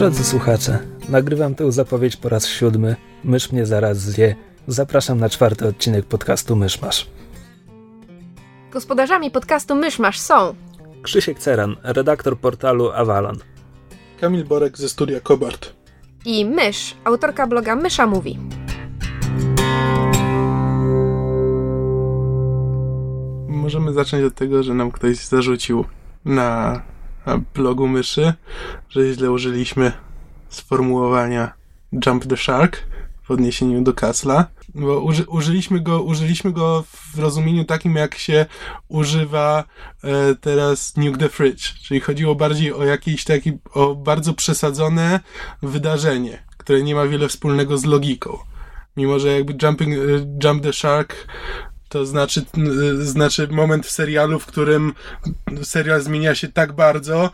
Drodzy słuchacze, nagrywam tę zapowiedź po raz siódmy. Mysz mnie zaraz zje. Zapraszam na czwarty odcinek podcastu Myszmasz. Gospodarzami podcastu Myszmasz są Krzysiek Ceran, redaktor portalu Avalon. Kamil Borek ze studia Kobart. i Mysz, autorka bloga Mysza Mówi. Możemy zacząć od tego, że nam ktoś zarzucił na, na blogu myszy, że źle użyliśmy sformułowania Jump the Shark w odniesieniu do Kasla, bo uży, użyliśmy, go, użyliśmy go w rozumieniu takim, jak się używa e, teraz Nuke the Fridge, czyli chodziło bardziej o jakieś taki, o bardzo przesadzone wydarzenie, które nie ma wiele wspólnego z logiką. Mimo, że jakby jumping, e, Jump the Shark to znaczy, y, znaczy moment w serialu, w którym serial zmienia się tak bardzo,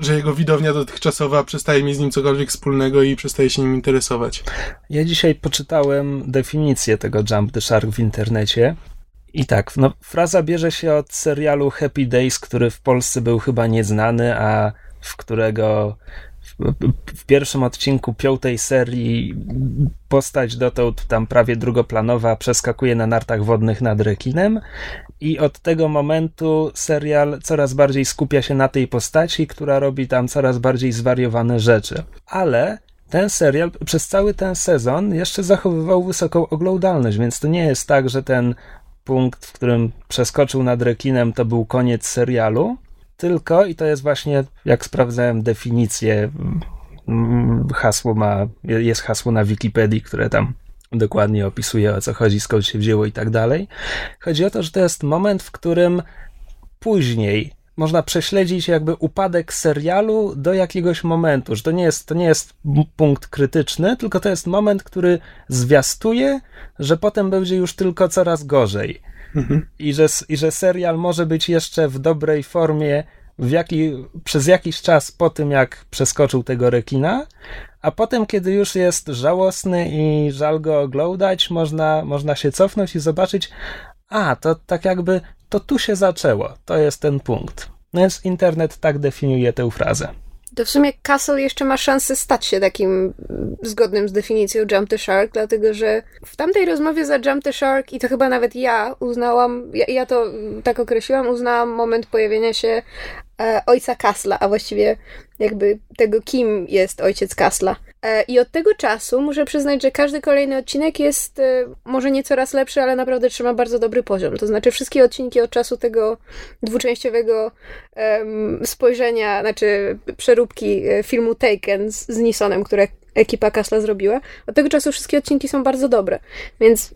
że jego widownia dotychczasowa przestaje mieć z nim cokolwiek wspólnego i przestaje się nim interesować. Ja dzisiaj poczytałem definicję tego Jump the Shark w internecie. I tak, no, fraza bierze się od serialu Happy Days, który w Polsce był chyba nieznany, a w którego w pierwszym odcinku piątej serii postać dotąd tam prawie drugoplanowa przeskakuje na nartach wodnych nad rekinem i od tego momentu serial coraz bardziej skupia się na tej postaci, która robi tam coraz bardziej zwariowane rzeczy. Ale ten serial przez cały ten sezon jeszcze zachowywał wysoką oglądalność, więc to nie jest tak, że ten punkt, w którym przeskoczył nad rekinem, to był koniec serialu, tylko, i to jest właśnie, jak sprawdzałem definicję, mm, hasło ma, jest hasło na Wikipedii, które tam dokładnie opisuje o co chodzi, skąd się wzięło i tak dalej. Chodzi o to, że to jest moment, w którym później można prześledzić jakby upadek serialu do jakiegoś momentu, że to nie jest, to nie jest punkt krytyczny, tylko to jest moment, który zwiastuje, że potem będzie już tylko coraz gorzej. Mhm. I, że, I że serial może być jeszcze w dobrej formie w jaki, przez jakiś czas po tym, jak przeskoczył tego rekina, a potem, kiedy już jest żałosny i żal go oglądać, można, można się cofnąć i zobaczyć, a, to tak jakby, to tu się zaczęło, to jest ten punkt. No więc internet tak definiuje tę frazę. To w sumie Castle jeszcze ma szansę stać się takim zgodnym z definicją Jump the Shark, dlatego że w tamtej rozmowie za Jump the Shark, i to chyba nawet ja uznałam, ja, ja to tak określiłam, uznałam moment pojawienia się e, ojca Kasla, a właściwie jakby tego, kim jest ojciec Kasla. E, I od tego czasu muszę przyznać, że każdy kolejny odcinek jest e, może nie coraz lepszy, ale naprawdę trzyma bardzo dobry poziom. To znaczy wszystkie odcinki od czasu tego dwuczęściowego spojrzenia, znaczy przeróbki e, filmu Taken z, z które ekipa Kasla zrobiła, od tego czasu wszystkie odcinki są bardzo dobre. Więc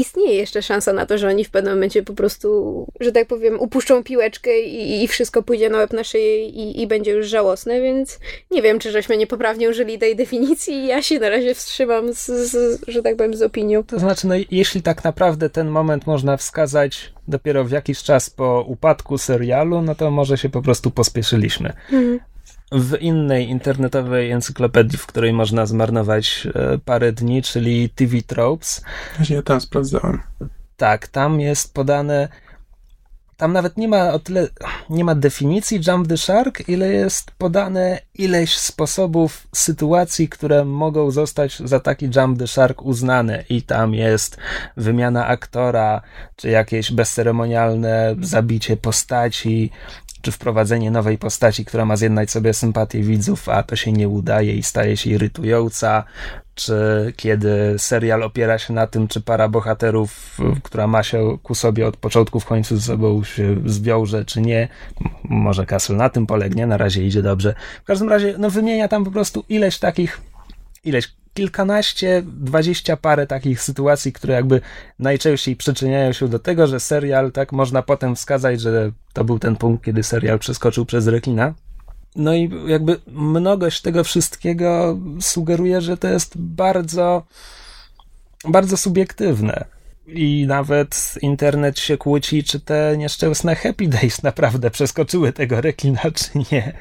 istnieje jeszcze szansa na to, że oni w pewnym momencie po prostu, że tak powiem, upuszczą piłeczkę i, i wszystko pójdzie na łeb na szyję i, i, będzie już żałosne, więc nie wiem, czy żeśmy niepoprawnie użyli tej definicji ja się na razie wstrzymam, z, z, że tak powiem, z opinią. To znaczy, no jeśli tak naprawdę ten moment można wskazać dopiero w jakiś czas po upadku serialu, no to może się po prostu pospieszyliśmy. Mhm w innej internetowej encyklopedii, w której można zmarnować e, parę dni, czyli TV Tropes. Ja tam sprawdzałem. Tak, tam jest podane. Tam nawet nie ma o tyle, nie ma definicji Jump the Shark, ile jest podane ileś sposobów, sytuacji, które mogą zostać za taki Jump the Shark uznane. I tam jest wymiana aktora, czy jakieś bezceremonialne zabicie postaci, czy wprowadzenie nowej postaci, która ma zjednać sobie sympatię widzów, a to się nie udaje i staje się irytująca, czy kiedy serial opiera się na tym, czy para bohaterów, która ma się ku sobie od początku w końcu ze sobą się zwiąże, czy nie. Może Castle na tym polegnie, na razie idzie dobrze. W każdym razie, no wymienia tam po prostu ileś takich, ileś kilkanaście, dwadzieścia parę takich sytuacji, które jakby najczęściej przyczyniają się do tego, że serial, tak można potem wskazać, że to był ten punkt, kiedy serial przeskoczył przez rekina. No i jakby mnogość tego wszystkiego sugeruje, że to jest bardzo, bardzo subiektywne. I nawet internet się kłóci, czy te nieszczęsne Happy Days naprawdę przeskoczyły tego rekina, czy nie.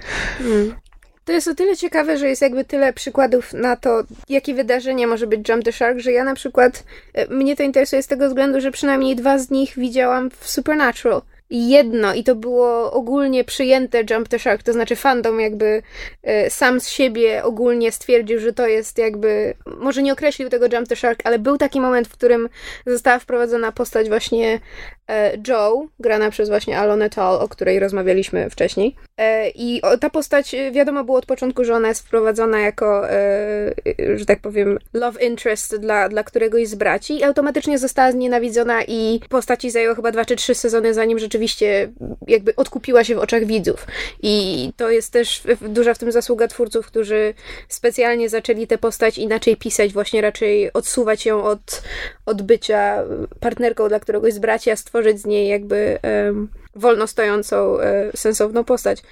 Mm. To jest o tyle ciekawe, że jest jakby tyle przykładów na to, jakie wydarzenie może być Jump the Shark, że ja na przykład, e, mnie to interesuje z tego względu, że przynajmniej dwa z nich widziałam w Supernatural. jedno i to było ogólnie przyjęte Jump the Shark, to znaczy fandom jakby e, sam z siebie ogólnie stwierdził, że to jest jakby, może nie określił tego Jump the Shark, ale był taki moment, w którym została wprowadzona postać właśnie Joe, grana przez właśnie Alone Tall, o której rozmawialiśmy wcześniej. E, I ta postać, wiadomo było od początku, że ona jest wprowadzona jako, że tak powiem, love interest dla, dla któregoś z braci i automatycznie została znienawidzona i postaci zajęło chyba dwa czy trzy sezony, zanim rzeczywiście jakby odkupiła się w oczach widzów. I to jest też duża w tym zasługa twórców, którzy specjalnie zaczęli tę postać inaczej pisać, właśnie raczej odsuwać ją od, od bycia partnerką dla któregoś z braci, a stworzyć z niej jakby um, wolno stojącą, um, sensowną postać.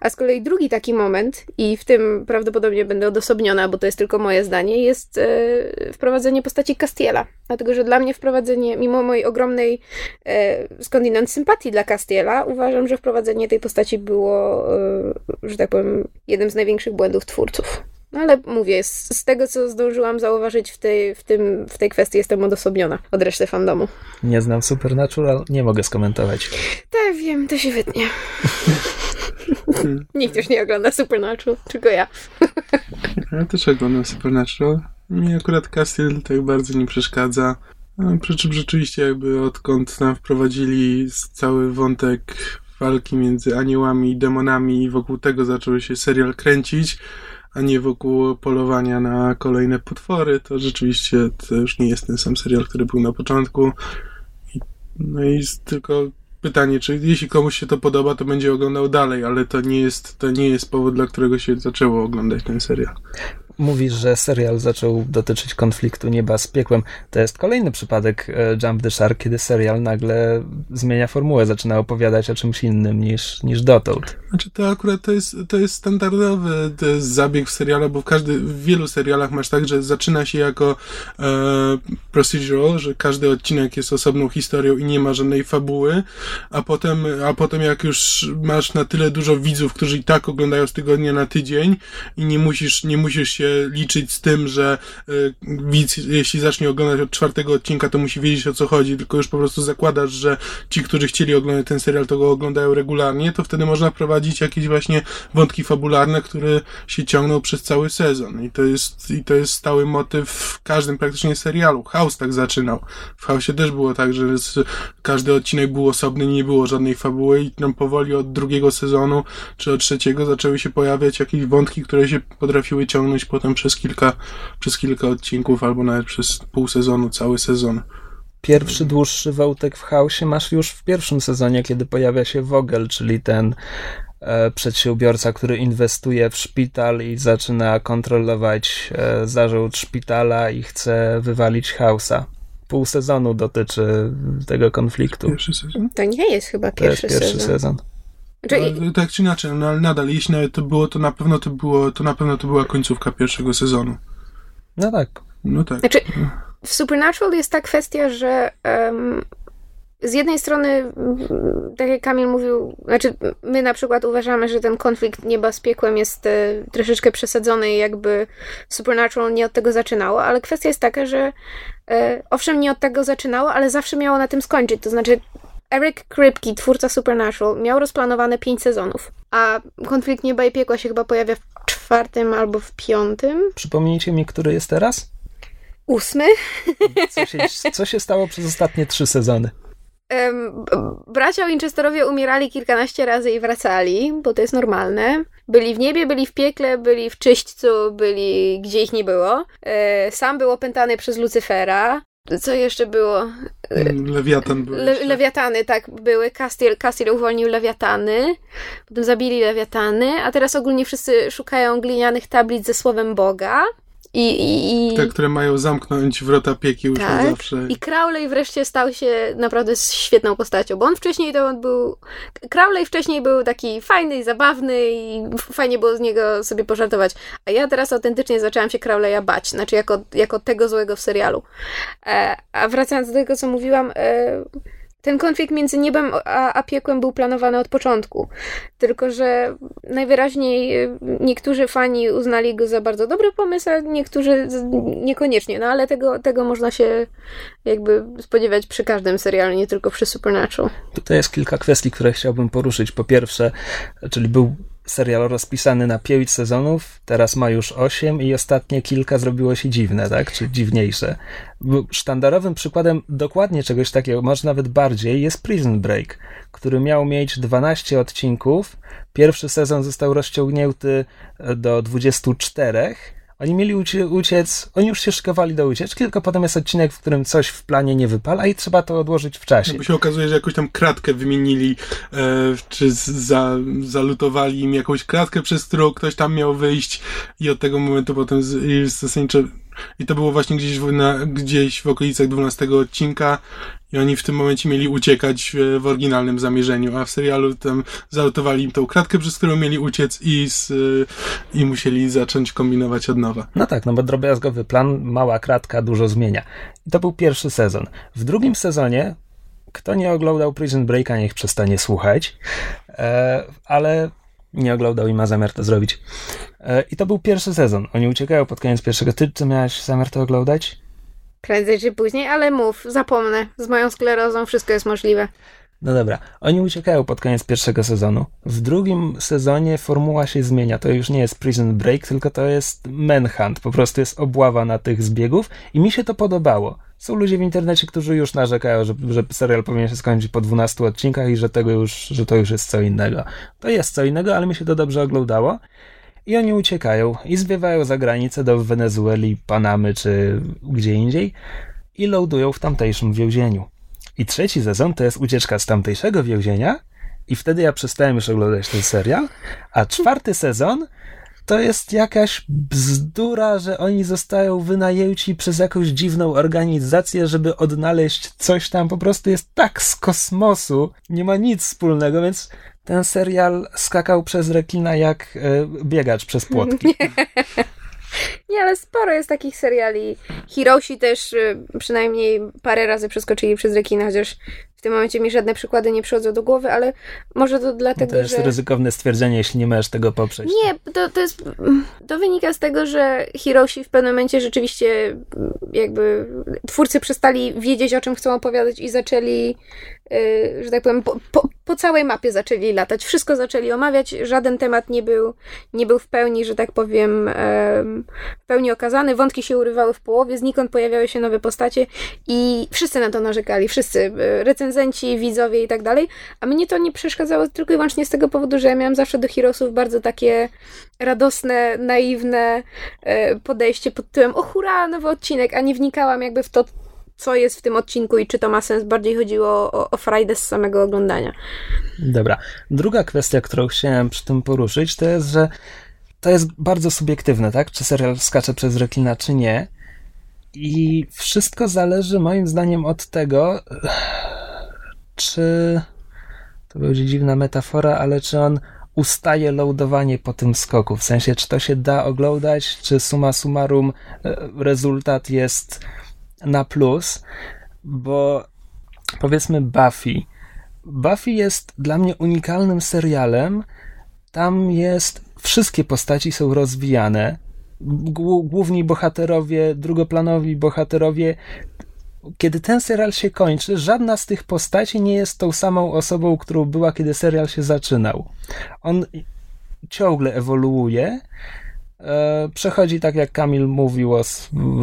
A z kolei drugi taki moment, i w tym prawdopodobnie będę odosobniona, bo to jest tylko moje zdanie, jest e, wprowadzenie postaci Castiela. Dlatego, że dla mnie wprowadzenie, mimo mojej ogromnej e, skądinąd sympatii dla Castiela, uważam, że wprowadzenie tej postaci było, e, że tak powiem, jednym z największych błędów twórców. No ale mówię, z, z, tego co zdążyłam zauważyć w tej, w, tym, w tej kwestii jestem odosobniona od reszty fandomu. Nie znam Supernatural, nie mogę skomentować. Tak, wiem, to się wytnie. Nikt już nie ogląda Supernatural, tylko ja. ja też oglądam Supernatural. Mi akurat Castiel tak bardzo nie przeszkadza. Przy czym rzeczywiście jakby odkąd nam wprowadzili cały wątek walki między aniołami i demonami i wokół tego zaczął się serial kręcić, a nie wokół polowania na kolejne potwory, to rzeczywiście to już nie jest ten sam serial, który był na początku. No i tylko pytanie, czy jeśli komuś się to podoba, to będzie oglądał dalej, ale to nie jest, to nie jest powód, dla którego się zaczęło oglądać ten serial mówisz, że serial zaczął dotyczyć konfliktu nieba z piekłem. To jest kolejny przypadek e, Jump the Shark, kiedy serial nagle zmienia formułę, zaczyna opowiadać o czymś innym niż, niż dotąd. Znaczy to akurat to jest, to jest standardowy to jest zabieg w serialu, bo w, każdy, w wielu serialach masz tak, że zaczyna się jako e, procedural, że każdy odcinek jest osobną historią i nie ma żadnej fabuły, a potem, a potem jak już masz na tyle dużo widzów, którzy i tak oglądają z tygodnia na tydzień i nie musisz, nie musisz się liczyć z tym, że y, widz, jeśli zacznie oglądać od czwartego odcinka, to musi wiedzieć o co chodzi, tylko już po prostu zakładasz, że ci, którzy chcieli oglądać ten serial, to go oglądają regularnie, to wtedy można wprowadzić jakieś właśnie wątki fabularne, które się ciągną przez cały sezon. I to jest, i to jest stały motyw w każdym praktycznie serialu. House tak zaczynał. W House'ie też było tak, że każdy odcinek był osobny, nie było żadnej fabuły i tam powoli od drugiego sezonu czy od trzeciego zaczęły się pojawiać jakieś wątki, które się potrafiły ciągnąć po potem przez kilka, przez kilka odcinków, albo nawet przez pół sezonu, cały sezon. Pierwszy dłuższy wątek w chaosie masz już w pierwszym sezonie, kiedy pojawia się Vogel, czyli ten e, przedsiębiorca, który inwestuje w szpital i zaczyna kontrolować e, zarząd szpitala i chce wywalić Hausa. Pół sezonu dotyczy tego konfliktu. Pierwszy sezon? To nie jest chyba pierwszy, to jest pierwszy sezon. sezon. No, tak czy inaczej, no, ale nadal, jeśli nawet to było, to na pewno to było, to na pewno to była końcówka pierwszego sezonu. No tak. No tak. Znaczy, w Supernatural jest ta kwestia, że um, z jednej strony, tak jak Kamil mówił, znaczy my na przykład uważamy, że ten konflikt nieba z piekłem jest e, troszeczkę przesadzony i jakby Supernatural nie od tego zaczynało, ale kwestia jest taka, że e, owszem nie od tego zaczynało, ale zawsze miało na tym skończyć, to znaczy Eric Kripke, twórca Supernatural, miał rozplanowane pięć sezonów, a konflikt nieba i piekła się chyba pojawia w czwartym albo w piątym. Przypomnijcie mi, który jest teraz? Ósmy. Co się, co się stało przez ostatnie trzy sezony? Bracia Winchesterowie umierali kilkanaście razy i wracali, bo to jest normalne. Byli w niebie, byli w piekle, byli w czyśćcu, byli gdzie ich nie było. E, sam był opętany przez Lucyfera. Co jeszcze było? Lewiatan był. Le, lewiatany, tak, były. Castiel, Castiel uwolnił lewiatany, potem zabili lewiatany, a teraz ogólnie wszyscy szukają glinianych tablic ze słowem Boga. I, i, i... Te, które mają zamknąć wrota piekieł tak. zawsze. I Crowley wreszcie stał się naprawdę świetną postacią, bo on wcześniej to on był... Crowley wcześniej był taki fajny i zabawny i fajnie było z niego sobie pożartować. A ja teraz autentycznie zaczęłam się Crowleya bać, znaczy jako, jako tego złego w serialu. E, a wracając do tego, co mówiłam... E, ten konflikt między niebem a, a piekłem był planowany od początku. Tylko, że najwyraźniej y, niektórzy fani uznali go za bardzo dobry pomysł, a niektórzy niekoniecznie. No ale tego, tego można się jakby spodziewać przy każdym serialu, nie tylko przy Supernatural. Tutaj jest kilka kwestii, które chciałbym poruszyć. Po pierwsze, czyli był serial rozpisany na 5 sezonów, teraz ma już 8 i ostatnie kilka zrobiło się dziwne, tak? Czy dziwniejsze. Sztandarowym przykładem dokładnie czegoś takiego, może nawet bardziej, jest Prison Break, który miał mieć 12 odcinków. Pierwszy sezon został rozciągnięty do 24 oni mieli uciec, oni już się szykowali do ucieczki, tylko potem jest odcinek, w którym coś w planie nie wypala i trzeba to odłożyć w czasie. No bo się okazuje, że jakąś tam kratkę wymienili, e, czy za, zalutowali im jakąś kratkę, przez którą ktoś tam miał wyjść i od tego momentu potem zasadniczo i to było właśnie gdzieś w, na, gdzieś w okolicach 12 odcinka i oni w tym momencie mieli uciekać w, w oryginalnym zamierzeniu, a w serialu tam zalutowali im tą kratkę, przez którą mieli uciec i, z, i musieli zacząć kombinować od nowa. No tak, no bo drobiazgowy plan, mała kratka dużo zmienia. I to był pierwszy sezon. W drugim sezonie kto nie oglądał Prison Breaka, niech przestanie słuchać, e, ale nie oglądał i ma zamiar to zrobić. E, I to był pierwszy sezon. Oni uciekają pod koniec pierwszego. Ty, ty miałeś zamiar to oglądać? Prędzej czy później, ale mów, zapomnę. Z moją sklerozą wszystko jest możliwe. No dobra, oni uciekają pod koniec pierwszego sezonu. W drugim sezonie formuła się zmienia. To już nie jest Prison Break, tylko to jest Manhunt. Po prostu jest obława na tych zbiegów i mi się to podobało. Są ludzie w internecie, którzy już narzekają, że, że serial powinien się skończyć po 12 odcinkach i że tego już, że to już jest co innego. To jest co innego, ale mi się to dobrze oglądało. I oni uciekają i zwiewają za granicę do Wenezueli, Panamy czy gdzie indziej i lądują w tamtejszym więzieniu. I trzeci sezon to jest ucieczka z tamtejszego więzienia i wtedy ja przestałem już oglądać ten serial, a czwarty sezon to jest jakaś bzdura, że oni zostają wynajęci przez jakąś dziwną organizację, żeby odnaleźć coś tam. Po prostu jest tak z kosmosu, nie ma nic wspólnego, więc ten serial skakał przez rekina jak y, biegacz przez płotki. Nie, ale sporo jest takich seriali. Hiroshi też y, przynajmniej parę razy przeskoczyli przez rekina, chociaż w tym momencie mi żadne przykłady nie przychodzą do głowy, ale może to dlatego, że... To jest że... ryzykowne stwierdzenie, jeśli nie możesz tego poprzeć. Nie, to, to jest... To wynika z tego, że Hiroshi w pewnym momencie rzeczywiście jakby twórcy przestali wiedzieć, o czym chcą opowiadać i zaczęli że tak powiem, po, po, po, całej mapie zaczęli latać. Wszystko zaczęli omawiać, żaden temat nie był, nie był w pełni, że tak powiem, w pełni okazany. Wątki się urywały w połowie, znikąd pojawiały się nowe postacie i wszyscy na to narzekali. Wszyscy, y, recenzenci, widzowie i tak dalej. A mnie to nie przeszkadzało tylko i wyłącznie z tego powodu, że ja miałam zawsze do Heroesów bardzo takie radosne, naiwne y, podejście pod tytułem o hura, nowy odcinek, a nie wnikałam jakby w to, co jest w tym odcinku i czy to ma sens. Bardziej chodziło o, o frajdę z samego oglądania. Dobra. Druga kwestia, którą chciałem przy tym poruszyć, to jest, że to jest bardzo subiektywne, tak? Czy serial skacze przez rekina, czy nie. I wszystko zależy moim zdaniem od tego, czy to będzie dziwna metafora, ale czy on ustaje loadowanie po tym skoku. W sensie, czy to się da oglądać, czy suma summarum e, rezultat jest na plus, bo powiedzmy Buffy. Buffy jest dla mnie unikalnym serialem. Tam jest, wszystkie postaci są rozwijane. Główni bohaterowie, drugoplanowi bohaterowie. Kiedy ten serial się kończy, żadna z tych postaci nie jest tą samą osobą, którą była, kiedy serial się zaczynał. On ciągle ewoluuje przechodzi tak jak Kamil mówił o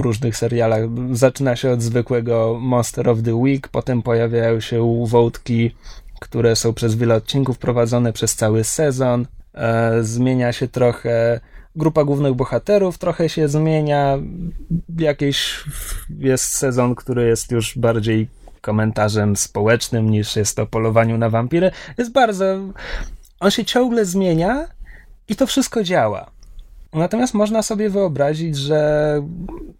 różnych serialach. Zaczyna się od zwykłego Monster of the Week, potem pojawiają się wątki, które są przez wiele odcinków prowadzone przez cały sezon. E, zmienia się trochę grupa głównych bohaterów, trochę się zmienia. Jakiś jest sezon, który jest już bardziej komentarzem społecznym niż jest o polowaniu na wampiry. Jest bardzo. On się ciągle zmienia i to wszystko działa. Natomiast można sobie wyobrazić, że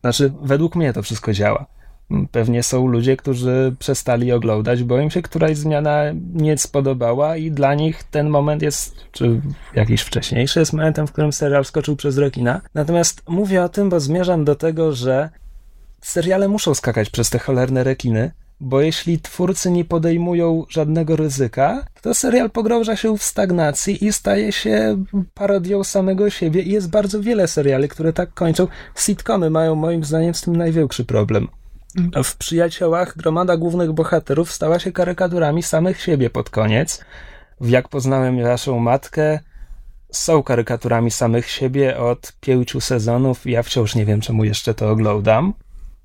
znaczy, według mnie to wszystko działa. Pewnie są ludzie, którzy przestali oglądać, bo im się któraś zmiana nie spodobała i dla nich ten moment jest, czy jakiś wcześniejszy jest momentem, w którym serial skoczył przez rekina. Natomiast mówię o tym, bo zmierzam do tego, że seriale muszą skakać przez te cholerne rekiny, bo jeśli twórcy nie podejmują żadnego ryzyka, to serial pogrąża się w stagnacji i staje się parodią samego siebie i jest bardzo wiele seriali, które tak kończą. Sitcomy mają moim zdaniem z tym największy problem. W Przyjaciołach gromada głównych bohaterów stała się karykaturami samych siebie pod koniec. W Jak poznałem waszą matkę są karykaturami samych siebie od pięciu sezonów ja wciąż nie wiem, czemu jeszcze to oglądam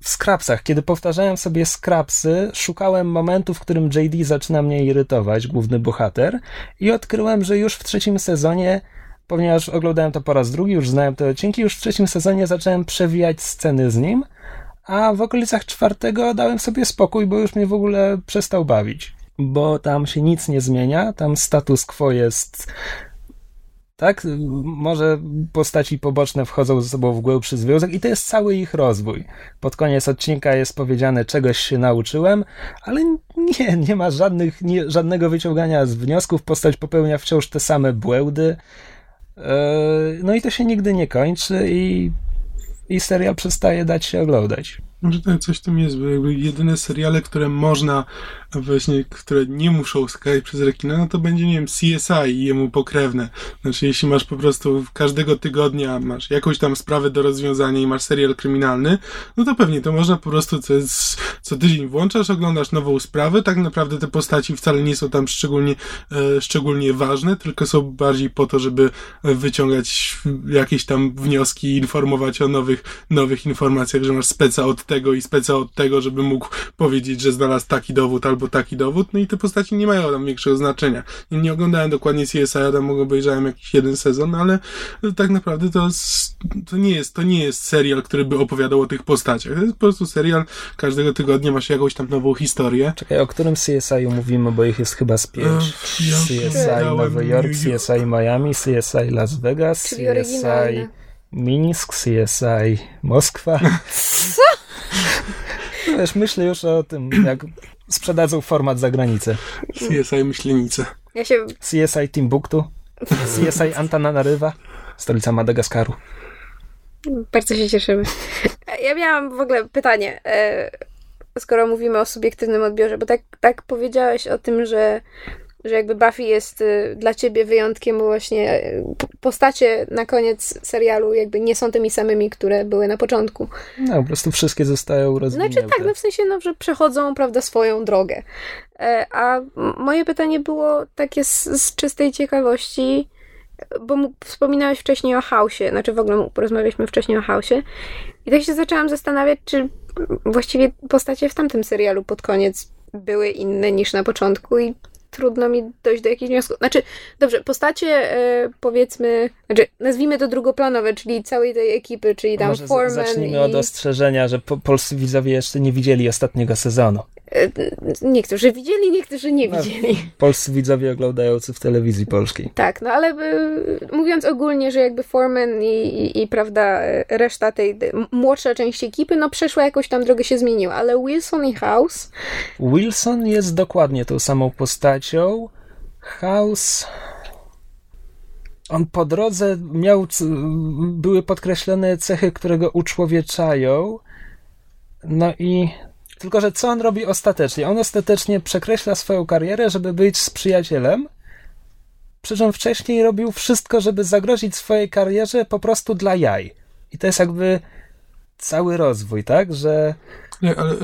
w Scrapsach, kiedy powtarzałem sobie Scrapsy, szukałem momentu, w którym JD zaczyna mnie irytować, główny bohater, i odkryłem, że już w trzecim sezonie, ponieważ oglądałem to po raz drugi, już znałem te odcinki, już w trzecim sezonie zacząłem przewijać sceny z nim, a w okolicach czwartego dałem sobie spokój, bo już mnie w ogóle przestał bawić. Bo tam się nic nie zmienia, tam status quo jest tak? Może postaci poboczne wchodzą ze sobą w głębszy związek i to jest cały ich rozwój. Pod koniec odcinka jest powiedziane, czegoś się nauczyłem, ale nie, nie ma żadnych, nie, żadnego wyciągania z wniosków. Postać popełnia wciąż te same błędy. E, no i to się nigdy nie kończy i, i serial przestaje dać się oglądać. Może tak coś w tym jest, bo jakby jedyne seriale, które można właśnie, które nie muszą skakać przez rekina, no to będzie, nie wiem, CSI i jemu pokrewne. Znaczy, jeśli masz po prostu każdego tygodnia masz jakąś tam sprawę do rozwiązania i masz serial kryminalny, no to pewnie to można po prostu co, co tydzień włączasz, oglądasz nową sprawę, tak naprawdę te postaci wcale nie są tam szczególnie, e, szczególnie ważne, tylko są bardziej po to, żeby wyciągać jakieś tam wnioski i informować o nowych, nowych informacjach, że masz speca od tego i speca od tego, żeby mógł powiedzieć, że znalazł taki dowód albo taki dowód, no i te postaci nie mają tam większego znaczenia. Nie, nie oglądałem dokładnie CSI, ja tam obejrzałem jakiś jeden sezon, ale tak naprawdę to, to, nie jest, to nie jest serial, który by opowiadał o tych postaciach. To jest po prostu serial, każdego tygodnia masz jakąś tam nową historię. Czekaj, o którym CSI mówimy, bo ich jest chyba z pięć. Ja CSI Nowy Jork, CSI Miami, CSI Las Vegas, Czyli CSI Mińsk, CSI Moskwa. Co? Wiesz, myślę już o tym, jak sprzedadzą format za granicę. CSI Myślenice. Ja się... CSI Timbuktu. CSI Antananariva. Stolica Madagaskaru. Bardzo się cieszymy. Ja miałam w ogóle pytanie, e, skoro mówimy o subiektywnym odbiorze, bo tak, tak powiedziałeś o tym, że że jakby Buffy jest y, dla ciebie wyjątkiem, bo właśnie y, postacie na koniec serialu jakby nie są tymi samymi, które były na początku. No, po prostu wszystkie zostają rozwinięte. Znaczy tak, no w sensie, no, że przechodzą, prawda, swoją drogę. E, a moje pytanie było takie z, z czystej ciekawości, bo wspominałeś wcześniej o chaosie, znaczy w ogóle porozmawialiśmy wcześniej o chaosie i tak się zaczęłam zastanawiać, czy właściwie postacie w tamtym serialu pod koniec były inne niż na początku i trudno mi dojść do jakichś wniosków. Znaczy, dobrze, postacie e, powiedzmy, znaczy nazwijmy to drugoplanowe, czyli całej tej ekipy, czyli tam Może Foreman zacznijmy i... od ostrzeżenia, że po, polscy widzowie jeszcze nie widzieli ostatniego sezonu. E, niektórzy widzieli, niektórzy nie no, widzieli. polscy widzowie oglądający w telewizji polskiej. Tak, no ale y, mówiąc ogólnie, że jakby Foreman i, i, i, prawda, reszta tej młodsza część ekipy, no przeszła jakąś tam drogę się zmieniła, ale Wilson i House... Wilson jest dokładnie tą samą postacią. House... On po drodze miał, były podkreślone cechy, które go uczłowieczają. No i tylko, że co on robi ostatecznie? On ostatecznie przekreśla swoją karierę, żeby być z przyjacielem, przy czym wcześniej robił wszystko, żeby zagrozić swojej karierze po prostu dla jaj. I to jest jakby cały rozwój, tak? Że. Nie, ale y,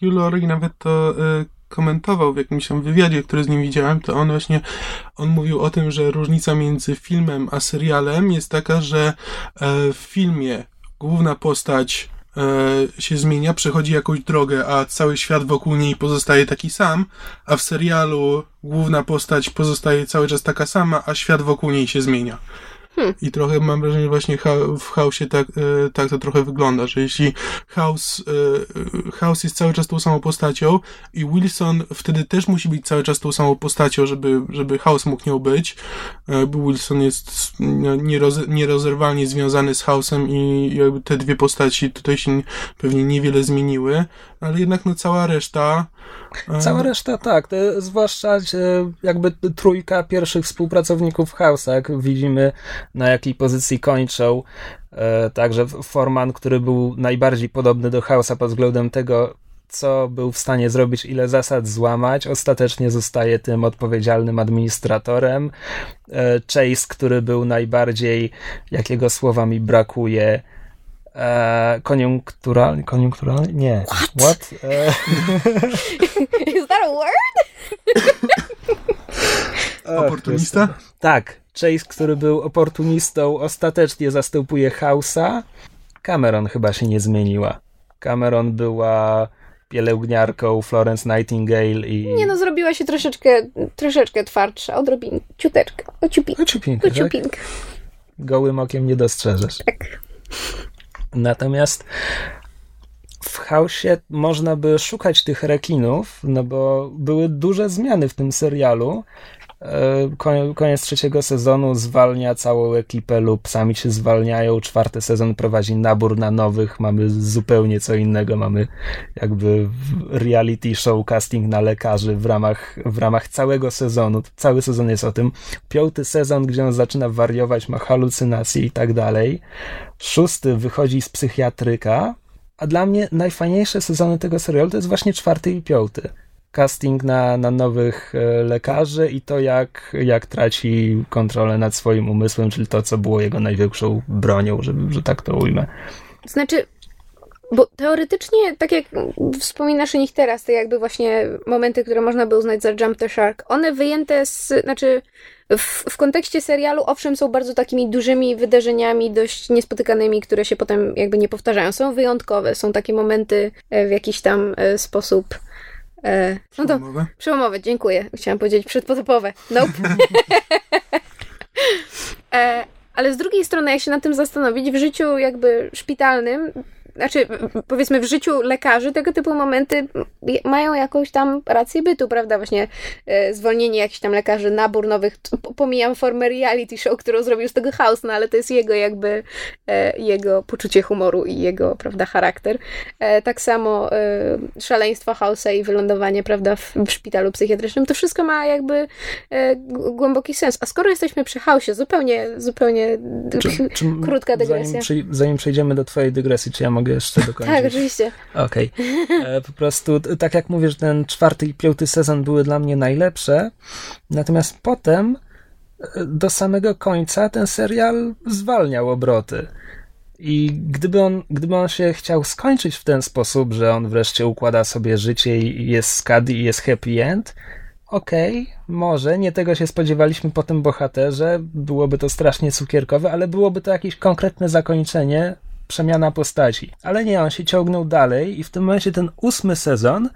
Laurie nawet to y, komentował w jakimś tam wywiadzie, który z nim widziałem, to on właśnie, on mówił o tym, że różnica między filmem a serialem jest taka, że e, w filmie główna postać się zmienia, przechodzi jakąś drogę, a cały świat wokół niej pozostaje taki sam, a w serialu główna postać pozostaje cały czas taka sama, a świat wokół niej się zmienia. Hmm. I trochę mam wrażenie, że właśnie w House'ie tak, e, tak to trochę wygląda, że jeśli House, House jest cały czas tą samą postacią i Wilson wtedy też musi być cały czas tą samą postacią, żeby, żeby House mógł nią być, e, bo Wilson jest nieroz, nierozerwalnie związany z House'em i jakby te dwie postaci tutaj się pewnie niewiele zmieniły, ale jednak no cała reszta Cała reszta tak, zwłaszcza jakby trójka pierwszych współpracowników House'a, jak widzimy na jakiej pozycji kończą. E, także Forman, który był najbardziej podobny do House'a pod względem tego, co był w stanie zrobić, ile zasad złamać. Ostatecznie zostaje tym odpowiedzialnym administratorem. E, Chase, który był najbardziej, jakiego słowa mi brakuje, e, koniunkturalny, koniunkturalny? Nie. What? What? E, Is that a word? Oportunista? tak. Chase, który był oportunistą, ostatecznie zastępuje House'a. Cameron chyba się nie zmieniła. Cameron była pielęgniarką Florence Nightingale i... Nie no, zrobiła się troszeczkę, troszeczkę twardsza, odrobinę, ciuteczkę, ociupinkę, Ociupinkę, tak? Gołym okiem nie dostrzeżesz. Tak. Natomiast w chaosie można by szukać tych rekinów, no bo były duże zmiany w tym serialu. E, Koniec trzeciego sezonu zwalnia całą ekipę lub sami się zwalniają. Czwarty sezon prowadzi nabór na nowych. Mamy zupełnie co innego. Mamy jakby reality show, casting na lekarzy w ramach, w ramach całego sezonu. Cały sezon jest o tym. Piąty sezon, gdzie on zaczyna wariować, ma halucynacje i tak dalej. Szósty wychodzi z psychiatryka. A dla mnie najfajniejsze sezony tego serialu to jest właśnie czwarty i piąty. Casting na, na nowych e, lekarzy i to, jak, jak traci kontrolę nad swoim umysłem, czyli to, co było jego największą bronią, że, że tak to ujmę. Znaczy, bo teoretycznie, tak jak wspominasz o nich teraz, te jakby właśnie momenty, które można by uznać za Jump the Shark, one wyjęte z, znaczy w, w kontekście serialu, owszem, są bardzo takimi dużymi wydarzeniami, dość niespotykanymi, które się potem jakby nie powtarzają. Są wyjątkowe, są takie momenty e, w jakiś tam e, sposób. E, No to Przełomowe? Przełomowe, dziękuję. Chciałam powiedzieć przedpotopowe. Nope. e, ale z drugiej strony, jak się nad tym zastanowić, w życiu jakby szpitalnym, znaczy powiedzmy w życiu lekarzy, tego typu momenty mają jakąś tam rację bytu, prawda? Właśnie e, zwolnienie jakichś tam lekarzy, nabór nowych, pomijam formę reality show, którą zrobił z tego House, no ale to jest jego jakby, e, jego poczucie humoru i jego, prawda, charakter. E, tak samo e, szaleństwo House'a i wylądowanie, prawda, w, w szpitalu psychiatrycznym, to wszystko ma jakby e, głęboki sens. A skoro jesteśmy przy House'ie, zupełnie, zupełnie Czy, czy krótka dygresja. Zanim, zanim przejdziemy do twojej dygresji, czy ja mogę jeszcze dokończyć? Tak, oczywiście. Okej. E, Po prostu, tak jak mówisz, ten czwarty i piąty sezon były dla mnie najlepsze, natomiast potem e, do samego końca ten serial zwalniał obroty. I gdyby on, gdyby on się chciał skończyć w ten sposób, że on wreszcie układa sobie życie i jest skady i jest happy end, okej, może, nie tego się spodziewaliśmy po tym bohaterze, byłoby to strasznie cukierkowe, ale byłoby to jakieś konkretne zakończenie, przemiana postaci. Ale nie, on się ciągnął dalej i w tym momencie ten ósmy sezon,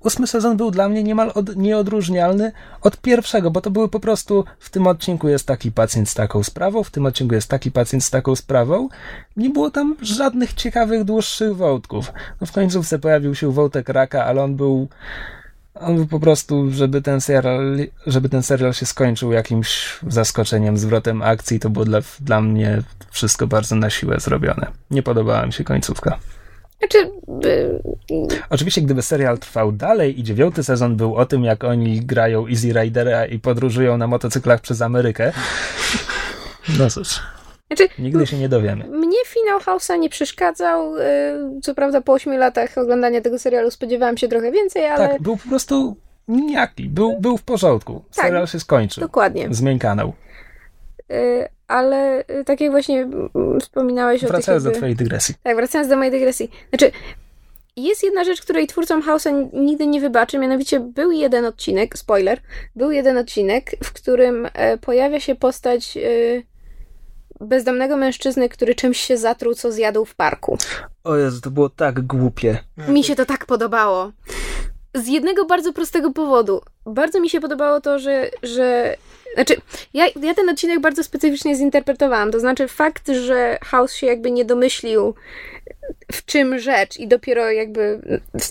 ósmy sezon był dla mnie niemal od, nieodróżnialny od pierwszego, bo to były po prostu w tym odcinku jest taki pacjent z taką sprawą, w tym odcinku jest taki pacjent z taką sprawą. Nie było tam żadnych ciekawych, dłuższych wątków. No w końcówce pojawił się wątek raka, ale on był on był po prostu, żeby ten serial, żeby ten serial się skończył jakimś zaskoczeniem, zwrotem akcji, to było dla, dla mnie wszystko bardzo na siłę zrobione. Nie podobała mi się końcówka. Znaczy, y, Oczywiście, gdyby serial trwał dalej i dziewiąty sezon był o tym, jak oni grają Easy Ridera i podróżują na motocyklach przez Amerykę, no cóż, znaczy nigdy się nie dowiemy. Mnie finał House'a nie przeszkadzał. y, Co prawda po 8 latach oglądania tego serialu spodziewałam się trochę więcej, ale Tak, był po prostu nijaki, był, był w porządku. Tak. Serial się skończył. dokładnie. Zmień kanał. Y, Ale y, tak jak właśnie wspominałeś o Wracając do jakby... twojej dygresji. Tak, wracając do mojej dygresji. Znaczy, jest jedna rzecz, której twórcom House'a nigdy nie wybaczę, mianowicie był jeden odcinek, spoiler, był jeden odcinek, w którym e, pojawia się postać bezdomnego mężczyzny, który czymś się zatruł, co zjadł w parku. O Jezu, to było tak głupie. Mi się to tak podobało. Z jednego bardzo prostego powodu. Bardzo mi się podobało to, że. że znaczy, ja, ja ten odcinek bardzo specyficznie zinterpretowałam. To znaczy, fakt, że House się jakby nie domyślił, w czym rzecz, i dopiero jakby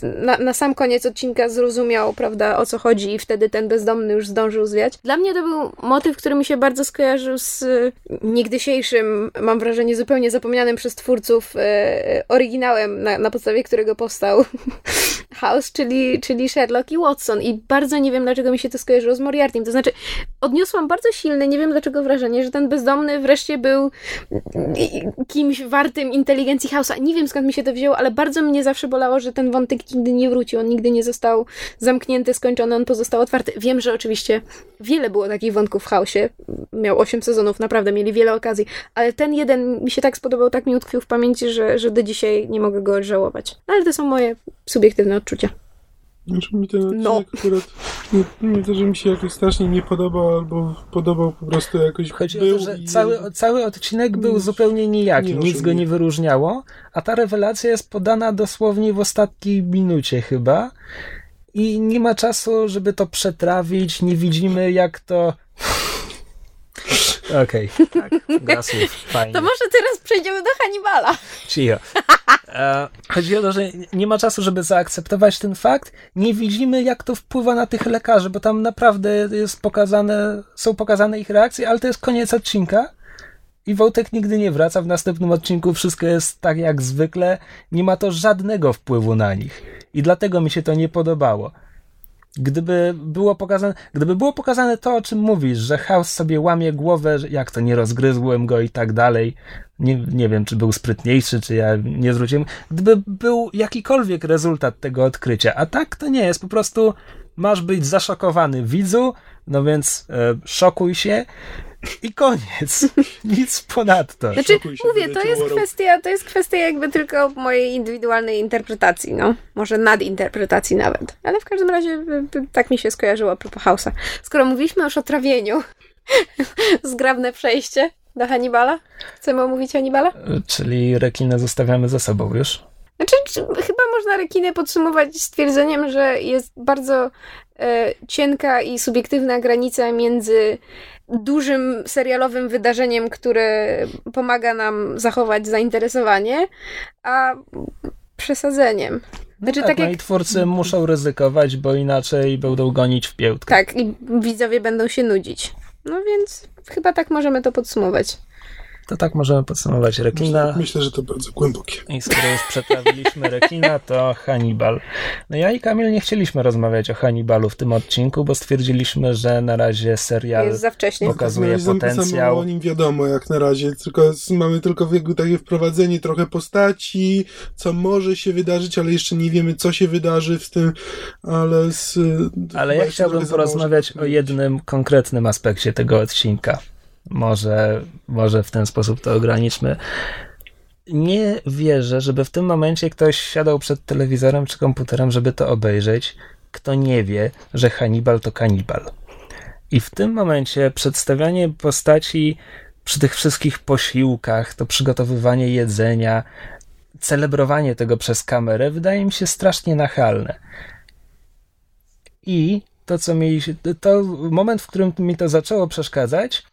na, na sam koniec odcinka zrozumiał, prawda, o co chodzi, i wtedy ten bezdomny już zdążył zwiać. Dla mnie to był motyw, który mi się bardzo skojarzył z niegdysiejszym, mam wrażenie, zupełnie zapomnianym przez twórców e, oryginałem, na, na podstawie którego powstał House, czyli, czyli Sherlock i Watson. I bardzo nie wiem, dlaczego mi się to skojarzyło z Moriartym. To znaczy, odniosłam bardzo silne, nie wiem dlaczego wrażenie, że ten bezdomny wreszcie był kimś wartym inteligencji House'a. Nie wiem skąd mi się to wzięło, ale bardzo mnie zawsze bolało, że ten wątek nigdy nie wrócił. On nigdy nie został zamknięty, skończony, on pozostał otwarty. Wiem, że oczywiście wiele było takich wątków w House'ie. Miał 8 sezonów, naprawdę mieli wiele okazji, ale ten jeden mi się tak spodobał, tak mi utkwił w pamięci, że, że do dzisiaj nie mogę go odżałować. Ale to są moje subiektywne odczucia. Znaczy mi ten odcinek no. akurat nie, nie to, że mi się jakoś strasznie nie podobał, albo podobał po prostu jakoś Chodzi był o to, że i... cały, cały odcinek był zupełnie nijaki, nie nic go nie wyróżniało, a ta rewelacja jest podana dosłownie w ostatniej minucie chyba i nie ma czasu, żeby to przetrawić, nie widzimy jak to Okej, okay, tak, gra słów, fajnie. To może teraz przejdziemy do Hannibala. Cicho. E, chodzi o to, że nie ma czasu, żeby zaakceptować ten fakt. Nie widzimy, jak to wpływa na tych lekarzy, bo tam naprawdę jest pokazane, są pokazane ich reakcje, ale to jest koniec odcinka. I Wołtek nigdy nie wraca. W następnym odcinku wszystko jest tak jak zwykle. Nie ma to żadnego wpływu na nich. I dlatego mi się to nie podobało. Gdyby było pokazane, gdyby było pokazane to, o czym mówisz, że House sobie łamie głowę, jak to nie rozgryzłem go i tak dalej, nie, nie wiem, czy był sprytniejszy, czy ja nie zwróciłem, gdyby był jakikolwiek rezultat tego odkrycia, a tak to nie jest, po prostu masz być zaszokowany widzu, no więc e, szokuj się i koniec. Nic ponadto. Znaczy, mówię, to jest kwestia, to jest kwestia jakby tylko mojej indywidualnej interpretacji, no. Może nadinterpretacji nawet. Ale w każdym razie tak mi się skojarzyło a propos Hausa. Skoro mówiliśmy już o trawieniu, zgrabne przejście do Hannibala. Chcemy omówić Hannibala? Czyli rekinę zostawiamy za sobą już? Znaczy, chyba można rekinę podsumować stwierdzeniem, że jest bardzo e, cienka i subiektywna granica między dużym serialowym wydarzeniem, które pomaga nam zachować zainteresowanie, a przesadzeniem. No znaczy, no tak, tak jak... i twórcy muszą ryzykować, bo inaczej będą gonić w piełtkę. Tak, i widzowie będą się nudzić. No więc chyba tak możemy to podsumować. To tak możemy podsumować rekina. Myślę, myślę, że to bardzo głębokie. I skoro już przetrawiliśmy rekina, to Hannibal. No ja i Kamil nie chcieliśmy rozmawiać o Hannibalu w tym odcinku, bo stwierdziliśmy, że na razie serial Jest za wcześnie. pokazuje no, potencjał. o nim wiadomo jak na razie, tylko mamy tylko takie wprowadzenie trochę postaci, co może się wydarzyć, ale jeszcze nie wiemy, co się wydarzy w tym, ale z, Ale ja chciałbym porozmawiać o jednym konkretnym aspekcie tego odcinka. Może, może w ten sposób to ograniczmy. Nie wierzę, żeby w tym momencie ktoś siadał przed telewizorem czy komputerem, żeby to obejrzeć, kto nie wie, że Hannibal to kanibal. I w tym momencie przedstawianie postaci przy tych wszystkich posiłkach, to przygotowywanie jedzenia, celebrowanie tego przez kamerę wydaje mi się strasznie nachalne. I to, co mi, to moment, w którym mi to zaczęło przeszkadzać,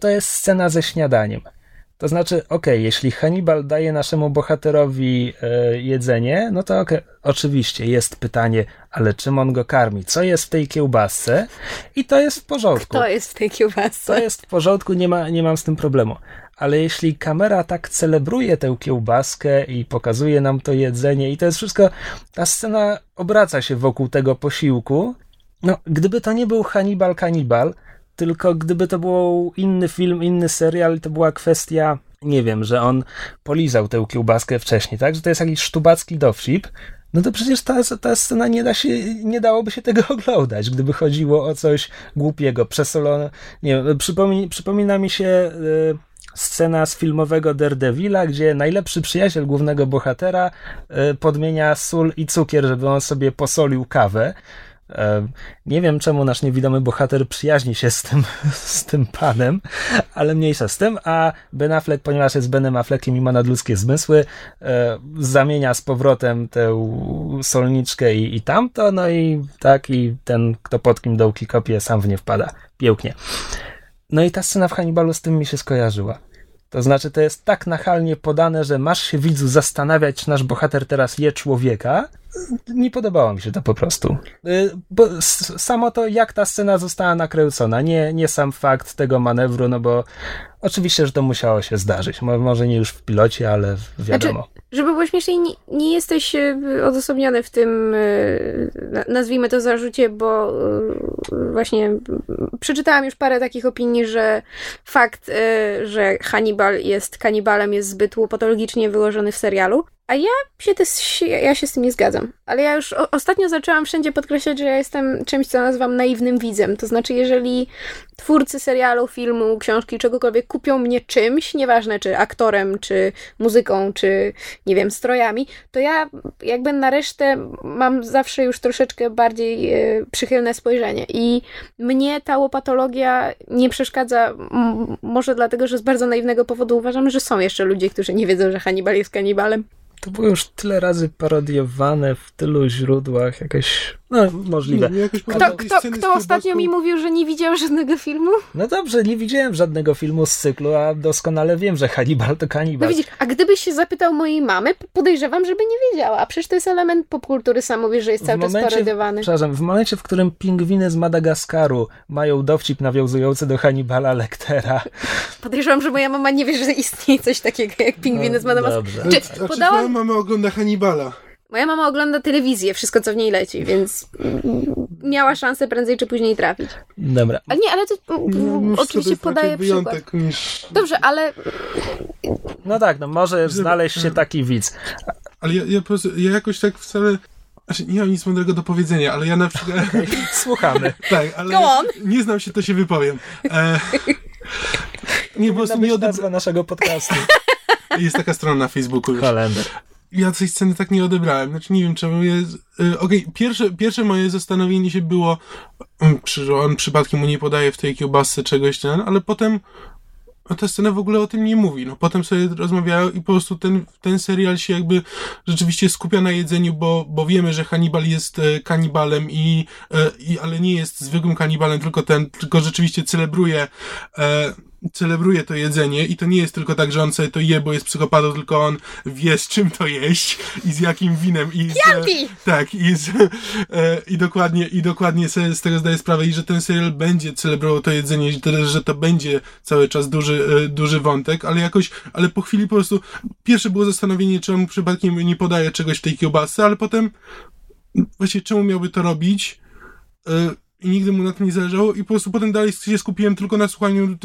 to jest scena ze śniadaniem. To znaczy, ok, jeśli Hannibal daje naszemu bohaterowi e, jedzenie, no to okay, oczywiście jest pytanie, ale czym on go karmi? Co jest w tej kiełbasce? I to jest w porządku. Kto jest w tej kiełbasce? To jest w porządku, nie, ma, nie mam z tym problemu. Ale jeśli kamera tak celebruje tę kiełbaskę i pokazuje nam to jedzenie, i to jest wszystko, ta scena obraca się wokół tego posiłku. No, gdyby to nie był Hannibal Kanibal, tylko gdyby to był inny film, inny serial, to była kwestia, nie wiem, że on polizał tę kiełbaskę wcześniej, tak? Że to jest jakiś sztubacki dowcip. No to przecież ta, ta scena nie da się, nie dałoby się tego oglądać, gdyby chodziło o coś głupiego, przesolone. Nie wiem, przypomina, przypomina mi się y, scena z filmowego Daredevila, gdzie najlepszy przyjaciel głównego bohatera y, podmienia sól i cukier, żeby on sobie posolił kawę. Nie wiem, czemu nasz niewidomy bohater przyjaźni się z tym, z tym panem, ale mniejsza z tym, a Ben Affleck, ponieważ jest Benem Affleckiem i ma nadludzkie zmysły, e, zamienia z powrotem tę solniczkę i, i tamto, no i tak, i ten, kto pod kim dołki kopie, sam w nie wpada. Pięknie. No i ta scena w Hannibalu z tym mi się skojarzyła. To znaczy, to jest tak nachalnie podane, że masz się widzu zastanawiać, czy nasz bohater teraz je człowieka. Nie podobało mi się to po prostu. Y, bo samo to, jak ta scena została nakręcona, nie, nie sam fakt tego manewru, no bo oczywiście, że to musiało się zdarzyć. Może nie już w pilocie, ale wiadomo. Znaczy, żeby było śmieszniej, nie, nie jesteś e, odosobniony w tym, e, nazwijmy to zarzucie, bo właśnie przeczytałam już parę takich opinii, że fakt, że Hannibal jest kanibalem jest zbyt łopatologicznie wyłożony w serialu. A ja się, też, ja się z tym nie zgadzam. Ale ja już o, ostatnio zaczęłam wszędzie podkreślać, że ja jestem czymś, co nazywam naiwnym widzem. To znaczy, jeżeli twórcy serialu, filmu, książki, czegokolwiek kupią mnie czymś, nieważne czy aktorem, czy muzyką, czy nie wiem, strojami, to ja jakby na resztę mam zawsze już troszeczkę bardziej e, przychylne spojrzenie. I mnie ta łopatologia nie przeszkadza, może dlatego, że z bardzo naiwnego powodu uważam, że są jeszcze ludzie, którzy nie wiedzą, że Hannibal jest kanibalem. To było już tyle razy parodiowane w tylu źródłach, jakieś no, możliwe. Kto, kto, kto ostatnio mi mówił, że nie widział żadnego filmu? No dobrze, nie widziałem żadnego filmu z cyklu, a doskonale wiem, że Hannibal to kanibal. No widzisz, a gdybyś się zapytał mojej mamy, podejrzewam, żeby nie wiedziała. A przecież to jest element popkultury, sam mówisz, że jest cały momencie, czas parodiowany. Przepraszam, w momencie, w którym pingwiny z Madagaskaru mają dowcip nawiązujący do Hannibala Lectera. Podejrzewam, że moja mama nie wie, że istnieje coś takiego jak pingwiny no, z Madagaskaru. Czy, podałam... czy twoja mama ogląda Hannibala? Moja mama ogląda telewizję, wszystko co w niej leci, więc miała szansę prędzej czy później trafić. Dobra. Ale nie, ale to no, oczywiście podaje przykład. Niż... Dobrze, ale... No tak, no może znaleźć się taki widz. Ale ja, ja, ja jakoś tak wcale... Znaczy, nie mam nic mądrego do powiedzenia, ale ja na przykład... Okay, słuchamy. tak, ale nie znam się, to się wypowiem. E... Nie, po prostu nie odebrałem naszego podcastu. Jest taka strona na Facebooku już. Kalender ja tej sceny tak nie odebrałem. Znaczy nie wiem czemu jest. Okej, okay, pierwsze, pierwsze moje zastanowienie się było, mm, że on przypadkiem mu nie podaje w tej kiełbasce czegoś, ten, ale potem no ta scena w ogóle o tym nie mówi. No potem sobie rozmawiają i po prostu ten, ten serial się jakby rzeczywiście skupia na jedzeniu, bo, bo wiemy, że Hannibal jest e, kanibalem i, e, i ale nie jest zwykłym kanibalem, tylko ten, tylko rzeczywiście celebruje e, celebruje to jedzenie i to nie jest tylko tak, że on sobie to je, bo jest psychopatą, tylko on wie z czym to jeść i z jakim winem i z, tak i z, e, i dokładnie i dokładnie sobie z tego zdaję sprawę i że ten serial będzie celebrował to jedzenie i że to będzie cały czas duży, e, duży wątek, ale jakoś, ale po chwili po prostu pierwsze było zastanowienie, czy on przypadkiem nie podaje czegoś w tej kiełbasce, ale potem właśnie czemu miałby to robić? E, i nigdy mu na tym nie zależało i po prostu potem dalej się skupiłem tylko na słuchaniu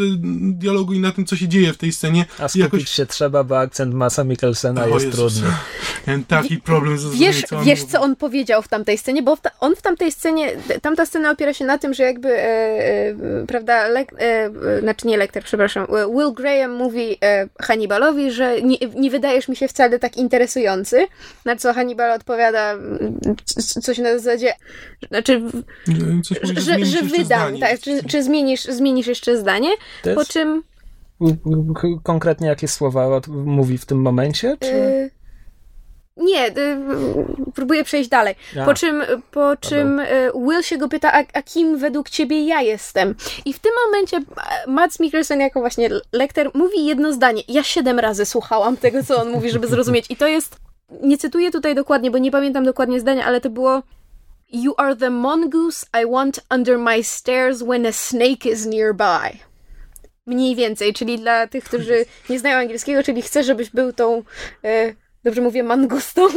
dialogu i na tym, co się dzieje w tej scenie. A skupić jakoś... się trzeba, bo akcent Masa Mikkelsena jest Jezus. trudny. Miałem taki problem ze Wiesz, co on, wiesz co on powiedział w tamtej scenie? Bo on w tamtej scenie, tamta scena opiera się na tym, że jakby, e, e, prawda, le, e, znaczy nie lektor, przepraszam, e, Will Graham mówi e, Hannibalowi, że nie, nie wydajesz mi się wcale tak interesujący, na co Hannibal odpowiada coś na zasadzie, znaczy... Coś że, że, że wydam, tak, czy, czy zmienisz, zmienisz jeszcze zdanie, po czym... Konkretnie jakie słowa mówi w tym momencie, czy... Y nie, y, próbuję przejść dalej. Po czym, po czym y, Will się go pyta, a, a, kim według ciebie ja jestem? I w tym momencie e, Mads Mikkelsen jako właśnie lektor mówi jedno zdanie. Ja siedem razy słuchałam tego, co on mówi, żeby zrozumieć. I to jest, nie cytuję tutaj dokładnie, bo nie pamiętam dokładnie zdania, ale to było You are the mongoose I want under my stairs when a snake is nearby. Mniej więcej, czyli dla tych, którzy nie znają angielskiego, czyli chcę, żebyś był tą. E, dobrze mówię, mangustą?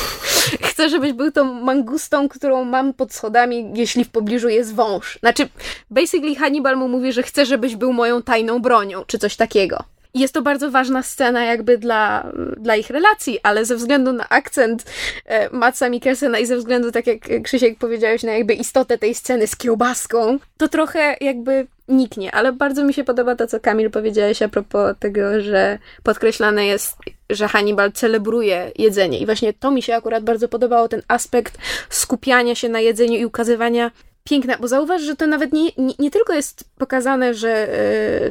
chcę, żebyś był tą mangustą, którą mam pod schodami, jeśli w pobliżu jest wąż. Znaczy, basically Hannibal mu mówi, że chce, żebyś był moją tajną bronią, czy coś takiego. Jest to bardzo ważna scena jakby dla, dla ich relacji, ale ze względu na akcent e, Matsa Mikkelsena i ze względu, tak jak Krzysiek powiedziałeś, na jakby istotę tej sceny z kiełbaską, to trochę jakby niknie, ale bardzo mi się podoba to, co Kamil powiedziałeś a propos tego, że podkreślane jest, że Hannibal celebruje jedzenie. I właśnie to mi się akurat bardzo podobało, ten aspekt skupiania się na jedzeniu i ukazywania piękna, bo zauważ, że to nawet nie, nie, nie tylko jest pokazane, że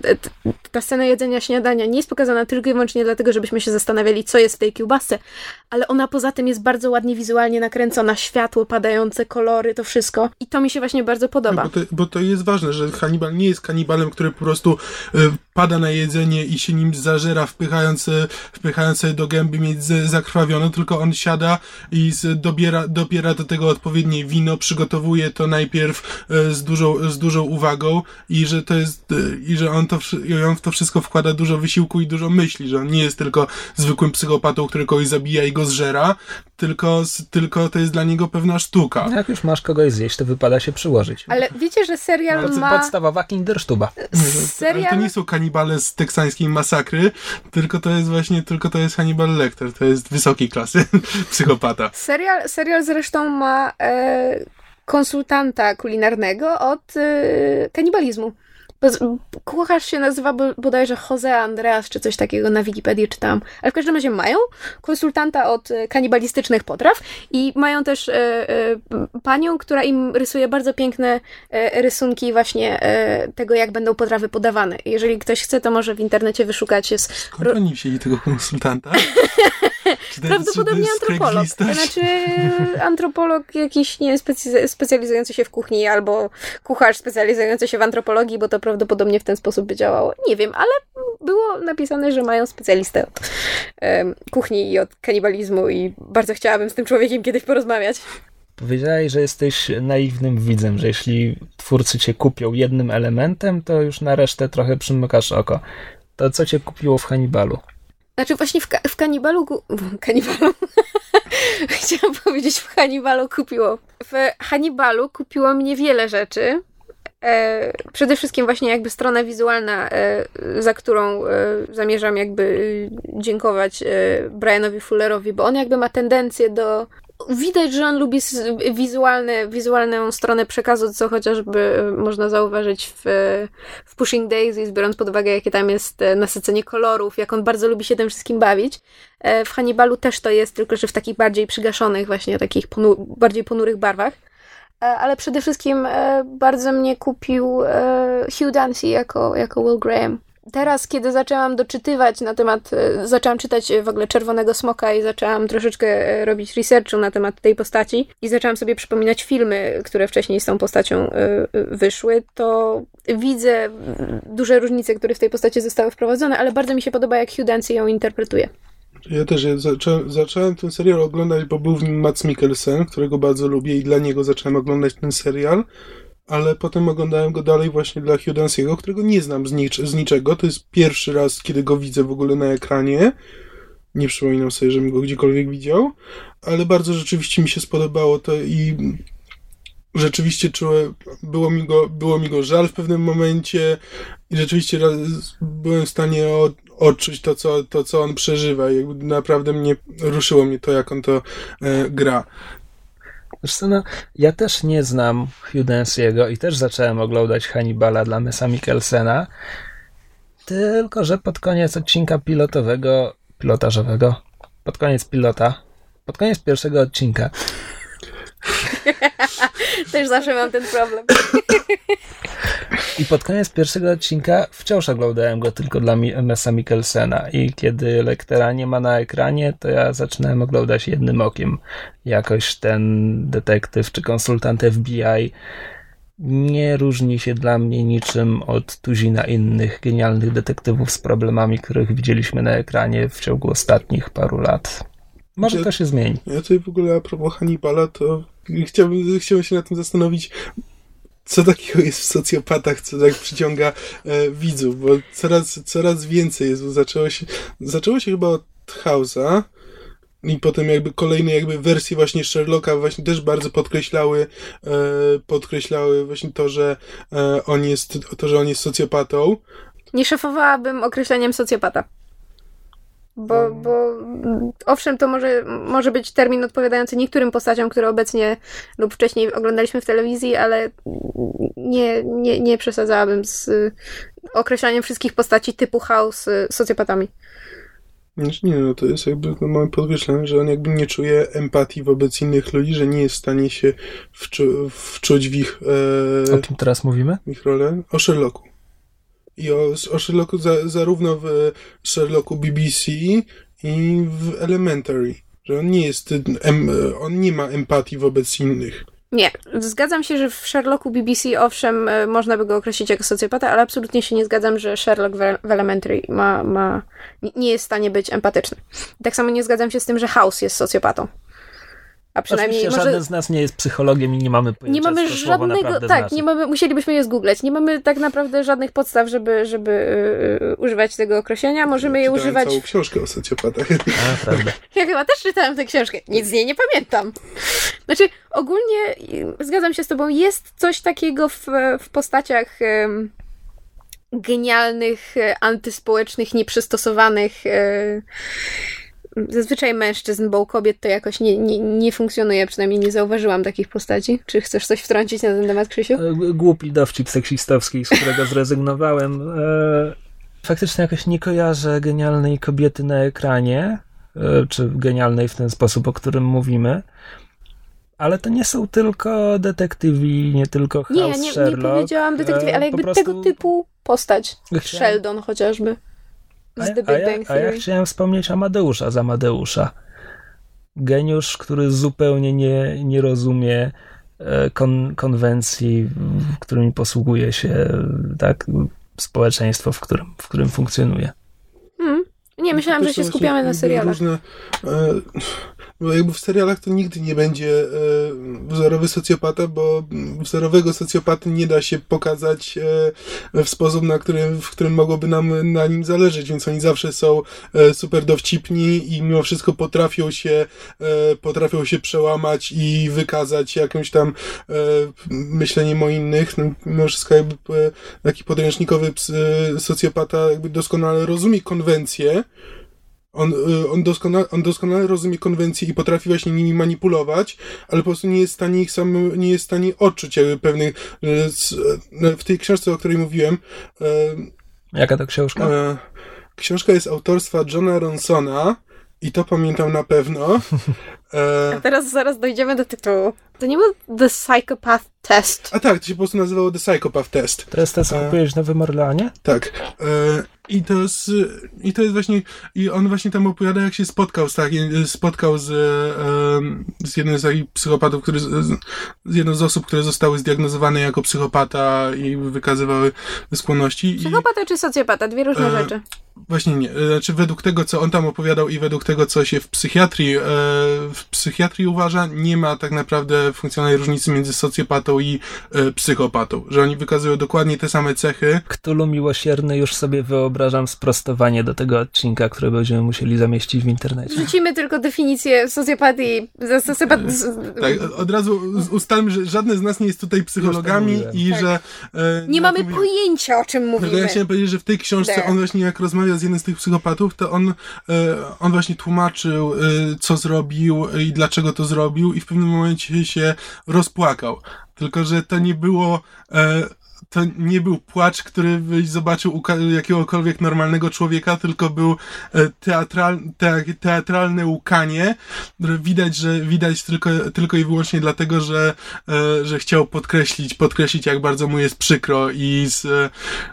e, ta scena jedzenia śniadania nie jest pokazana tylko i wyłącznie dlatego, żebyśmy się zastanawiali, co jest w tej kiełbasce, ale ona poza tym jest bardzo ładnie wizualnie nakręcona, światło, padające kolory, to wszystko. I to mi się właśnie bardzo podoba. No, bo, to, bo to jest ważne, że Hannibal nie jest kanibalem, który po prostu y, pada na jedzenie i się nim zażera, wpychając, wpychając sobie do gęby mieć zakrwawione, tylko on siada i dobiera, dobiera do tego odpowiednie wino, przygotowuje to najpierw e, z dużą, z dużą uwagą i że to jest, e, i że on to, i on w to wszystko wkłada dużo wysiłku i dużo myśli, że on nie jest tylko zwykłym psychopatą, który kogoś zabija i go zżera, tylko, tylko to jest dla niego pewna sztuka. Jak już masz kogoś zjeść, to wypada się przyłożyć. Ale wiecie, że serial no, ma... Podstawowa kindersztuba. Serial... Ale to nie są kanibale z teksańskiej masakry, tylko to jest właśnie, tylko to jest Hannibal Lecter, to jest wysokiej klasy psychopata. Serial, serial zresztą ma e, konsultanta kulinarnego od e, kanibalizmu. Kucharz się nazywa bodajże Jose Andreas, czy coś takiego na Wikipedii czytam. Ale w każdym razie mają konsultanta od e, kanibalistycznych potraw i mają też e, e, panią, która im rysuje bardzo piękne rysunki właśnie tego, jak będą potrawy podawane. Jeżeli ktoś chce, to może w internecie wyszukać. Jest... Skąd oni wzięli tego konsultanta? Prawdopodobnie antropolog. Znaczy antropolog jakiś nie specjalizujący się w kuchni albo kucharz specjalizujący się w antropologii, bo to prawdopodobnie w ten sposób by działało. Nie wiem, ale było napisane, że mają specjalistę od um, kuchni i od kanibalizmu i bardzo chciałabym z tym człowiekiem kiedyś porozmawiać. Powiedziałeś, że jesteś naiwnym widzem, że jeśli twórcy cię kupią jednym elementem, to już na resztę trochę przymykasz oko. To co cię kupiło w Hannibalu? Znaczy właśnie w, ka w Kanibalu... Kanibalu? Chciałam powiedzieć w Hannibalu kupiło. W Hannibalu kupiło mnie wiele rzeczy. E, przede wszystkim właśnie jakby strona wizualna, e, za którą e, zamierzam jakby dziękować e, Brianowi Fullerowi, bo on jakby ma tendencję do widać, że on lubi wizualne, wizualną stronę przekazu, co chociażby e, można zauważyć w, w Pushing Daisies, biorąc pod uwagę, jakie tam jest e, nasycenie kolorów, jak on bardzo lubi się tym wszystkim bawić. E, w Hannibalu też to jest, tylko że w takich bardziej przygaszonych, właśnie takich ponu bardziej ponurych barwach. Ale przede wszystkim bardzo mnie kupił Hugh Dancy jako, jako Will Graham teraz, kiedy zaczęłam doczytywać na temat, e, zaczęłam czytać w ogóle Czerwonego Smoka i zaczęłam troszeczkę e, robić researchu na temat tej postaci i zaczęłam sobie przypominać filmy, które wcześniej z tą postacią e, wyszły, to widzę duże różnice, które w tej postaci zostały wprowadzone, ale bardzo mi się podoba, jak Hugh Dancy ją interpretuje. Ja też ja zacząłem, zacząłem ten serial oglądać, bo był w nim Mats Mikkelsen, którego bardzo lubię i dla niego zacząłem oglądać ten serial ale potem oglądałem go dalej właśnie dla Hugh którego nie znam z, nic, z niczego. To jest pierwszy raz, kiedy go widzę w ogóle na ekranie. Nie przypominam sobie, żebym go gdziekolwiek widział, ale bardzo rzeczywiście mi się spodobało to i rzeczywiście czułem, było mi go, było mi go żal w pewnym momencie i rzeczywiście byłem w stanie odczuć to, co, to, co on przeżywa. I naprawdę mnie ruszyło mnie to, jak on to e, gra. Wiesz no, ja też nie znam Hugh Dancy'ego i też zacząłem oglądać Hannibala dla Mesa Mikkelsena, tylko że pod koniec odcinka pilotowego, pilotażowego, pod koniec pilota, pod koniec pierwszego odcinka Też zawsze mam ten problem. I pod koniec pierwszego odcinka wciąż oglądałem go tylko dla Messa Mikkelsena i kiedy Lektera nie ma na ekranie, to ja zaczynałem oglądać jednym okiem. Jakoś ten detektyw czy konsultant FBI nie różni się dla mnie niczym od tuzina innych genialnych detektywów z problemami, których widzieliśmy na ekranie w ciągu ostatnich paru lat. Może ja, to się zmieni. Ja tutaj w ogóle a propos Hannibala, to chciałbym, chciałbym się nad tym zastanowić, co takiego jest w socjopatach, co tak przyciąga e, widzów, bo coraz, coraz więcej jest, bo zaczęło się, zaczęło się chyba od House'a, i potem jakby kolejne jakby wersje właśnie Sherlocka właśnie też bardzo podkreślały e, podkreślały właśnie to, że e, on jest to, że on jest socjopatą. Nie szefowałabym określeniem socjopata. Bo, bo owszem, to może, może być termin odpowiadający niektórym postaciom, które obecnie lub wcześniej oglądaliśmy w telewizji, ale nie, nie, nie przesadzałabym z określaniem wszystkich postaci typu House socjopatami. Znaczy nie, no to jest jakby, no mamy że on jakby nie czuje empatii wobec innych ludzi, że nie jest w stanie się wczu wczuć w ich... E, o kim teraz mówimy? W ich rolę. O Sherlocku i o, o Sherlocku za, zarówno w Sherlocku BBC i w Elementary, że on nie jest, em, on nie ma empatii wobec innych. Nie, zgadzam się, że w Sherlocku BBC owszem e, można by go określić jako socjopata, ale absolutnie się nie zgadzam, że Sherlock w Elementary ma, ma, nie jest w stanie być empatyczny. Tak samo nie zgadzam się z tym, że House jest socjopatą. A przynajmniej Oczywiście może... żaden z nas nie jest psychologiem i nie mamy pojęcia, nie mamy żadnego, tak, znaczy. nie mamy, musielibyśmy je zgooglać. Nie mamy tak naprawdę żadnych podstaw, żeby, żeby yy, używać tego określenia. Możemy je używać. całą książkę o socjopatach. A, prawda. Ja chyba też czytałem tę książkę. Nic z niej nie pamiętam. Znaczy, ogólnie zgadzam się z tobą, jest coś takiego w, w postaciach yy, genialnych, e, antyspołecznych, nieprzystosowanych yy, zazwyczaj mężczyzn, bo u kobiet to jakoś nie, nie, nie funkcjonuje, przynajmniej nie zauważyłam takich postaci. Czy chcesz coś wtrącić na ten temat, Krzysiu? E, głupi dowcip seksistowski, z którego zrezygnowałem. E, faktycznie jakoś nie kojarzę genialnej kobiety na ekranie, e, czy genialnej w ten sposób, o którym mówimy. Ale to nie są tylko detektywi, nie tylko House Nie, nie, Sherlock. nie powiedziałam detektywi, ale jakby prostu... tego typu postać. Chciałem... Sheldon chociażby. Z The Big a, Bang Theory. A ja chciałem wspomnieć Amadeusza z Amadeusza. Geniusz, który zupełnie nie, nie rozumie e, kon, konwencji, którymi posługuje się tak, społeczeństwo, w którym, w którym funkcjonuje. Hmm. Nie, myślałam, że się skupiamy na serialach. Różne, e, bo jakby w serialach to nigdy nie będzie e, wzorowy socjopata, bo wzorowego socjopaty nie da się pokazać e, w sposób, na którym, w którym mogłoby nam na nim zależeć, więc oni zawsze są e, super dowcipni i mimo wszystko potrafią się, potrafią się przełamać i wykazać jakimś tam myśleniem o innych. No, mimo wszystko jakby taki podręcznikowy socjopata jakby doskonale rozumie konwencje, on, y, on, doskonale, on doskonale rozumie konwencje i potrafi właśnie nimi manipulować, ale po prostu nie jest w stanie ich sam, nie jest w stanie odczuć jakby pewnych, y, w tej książce, o której mówiłem. Y, Jaka to książka? Książka jest autorstwa Johna Ronsona i to pamiętam na pewno. A teraz zaraz dojdziemy do tytułu. To nie był The Psychopath Test. A tak, to się po prostu nazywało The Psychopath Test. To jest to, co kupujesz w Nowym Orleanie? Tak. I to jest, i to jest właśnie, i on właśnie tam opowiada, jak się spotkał z takim, spotkał z, z jednym z takich psychopatów, który, z jedną z osób, które zostały zdiagnozowane jako psychopata i wykazywały skłonności. Psychopata I, czy socjopata? Dwie różne e, rzeczy. Właśnie nie. Znaczy, według tego, co on tam opowiadał i według tego, co się w psychiatrii, e, w psychiatrii uważa, nie ma tak naprawdę funkcjonalnej różnicy między socjopatą i e, psychopatą. Że oni wykazują dokładnie te same cechy. Ktulu miłosierny już sobie wyobrażam sprostowanie do tego odcinka, które będziemy musieli zamieścić w internecie. Rzucimy tylko definicję socjopatii. Socjopat... Tak, od razu ustalmy, że żadne z nas nie jest tutaj psychologami i tak. że... E, nie mamy pojęcia, o czym mówimy. Ja chciałem powiedzieć, że w tej książce on właśnie jak rozmawia z jednym z tych psychopatów, to on, e, on właśnie tłumaczył, e, co zrobił i dlaczego to zrobił i w pewnym momencie się rozpłakał. Tylko, że to nie było e, to nie był płacz, który byś zobaczył u jakiegokolwiek normalnego człowieka, tylko był teatral, te, teatralne łukanie, które widać, że widać tylko, tylko i wyłącznie dlatego, że, że chciał podkreślić, podkreślić, jak bardzo mu jest przykro i z,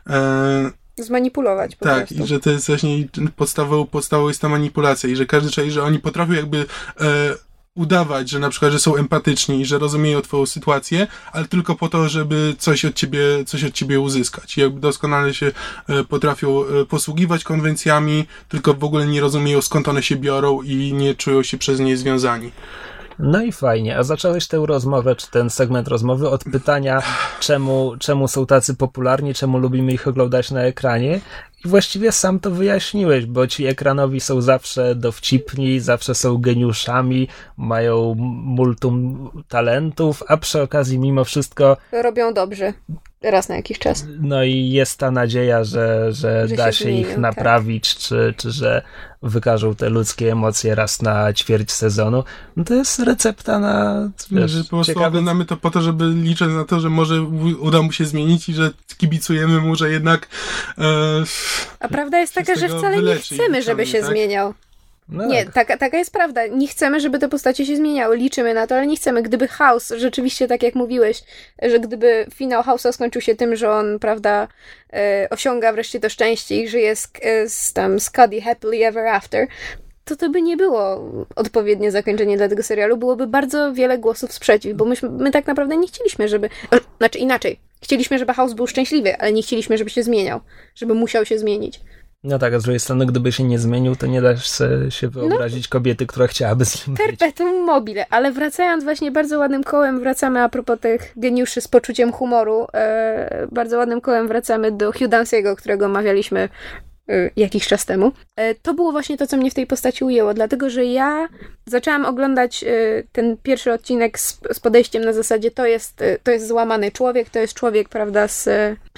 e, zmanipulować po tak, prostu. i że to jest właśnie podstawą, podstawą jest ta manipulacja i że każdy czai, że oni potrafią jakby e, udawać, że na przykład, że są empatyczni i że rozumieją twoją sytuację, ale tylko po to, żeby coś od ciebie, coś od ciebie uzyskać. Jakby doskonale się e, potrafią e, posługiwać konwencjami, tylko w ogóle nie rozumieją skąd one się biorą i nie czują się przez nie związani. No i fajnie. A zacząłeś tę rozmowę, czy ten segment rozmowy od pytania, czemu, czemu są tacy popularni, czemu lubimy ich oglądać na ekranie. I właściwie sam to wyjaśniłeś, bo ci ekranowi są zawsze dowcipni, zawsze są geniuszami, mają multum talentów, a przy okazji mimo wszystko... Robią dobrze raz na jakiś czas. No i jest ta nadzieja, że, że, że da się, zmienią, ich tak. naprawić, tak. czy, czy że wykażą te ludzkie emocje raz na ćwierć sezonu. No to jest recepta na wiesz, że po prostu ciekawe... oglądamy to po to, żeby liczyć na to, że może uda mu się zmienić i że kibicujemy mu, że jednak e, A prawda jest taka, że wcale nie chcemy, żeby się tak? zmieniał. No nie, tak. taka, taka jest prawda. Nie chcemy, żeby te postacie się zmieniały. Liczymy na to, ale nie chcemy. Gdyby House, rzeczywiście tak jak mówiłeś, że gdyby finał House'a skończył się tym, że on, prawda, e, osiąga wreszcie to szczęście i żyje z, e, z tam Scuddy happily ever after, to to by nie było odpowiednie zakończenie dla tego serialu. Byłoby bardzo wiele głosów sprzeciw, bo myśmy, my tak naprawdę nie chcieliśmy, żeby. Znaczy inaczej. Chcieliśmy, żeby House był szczęśliwy, ale nie chcieliśmy, żeby się zmieniał, żeby musiał się zmienić. No tak, a z drugiej strony, gdyby się nie zmienił, to nie da się wyobrazić no, kobiety, która chciałaby z nim Perpetuum mobile, ale wracając właśnie bardzo ładnym kołem, wracamy a propos tych geniuszy z poczuciem humoru, e, bardzo ładnym kołem wracamy do Hugh Dancy'ego, którego omawialiśmy jakiś czas temu. E, to było właśnie to, co mnie w tej postaci ujęło, dlatego że ja zaczęłam oglądać y, ten pierwszy odcinek z, z podejściem na zasadzie to jest, y, to jest złamany człowiek, to jest człowiek, prawda, z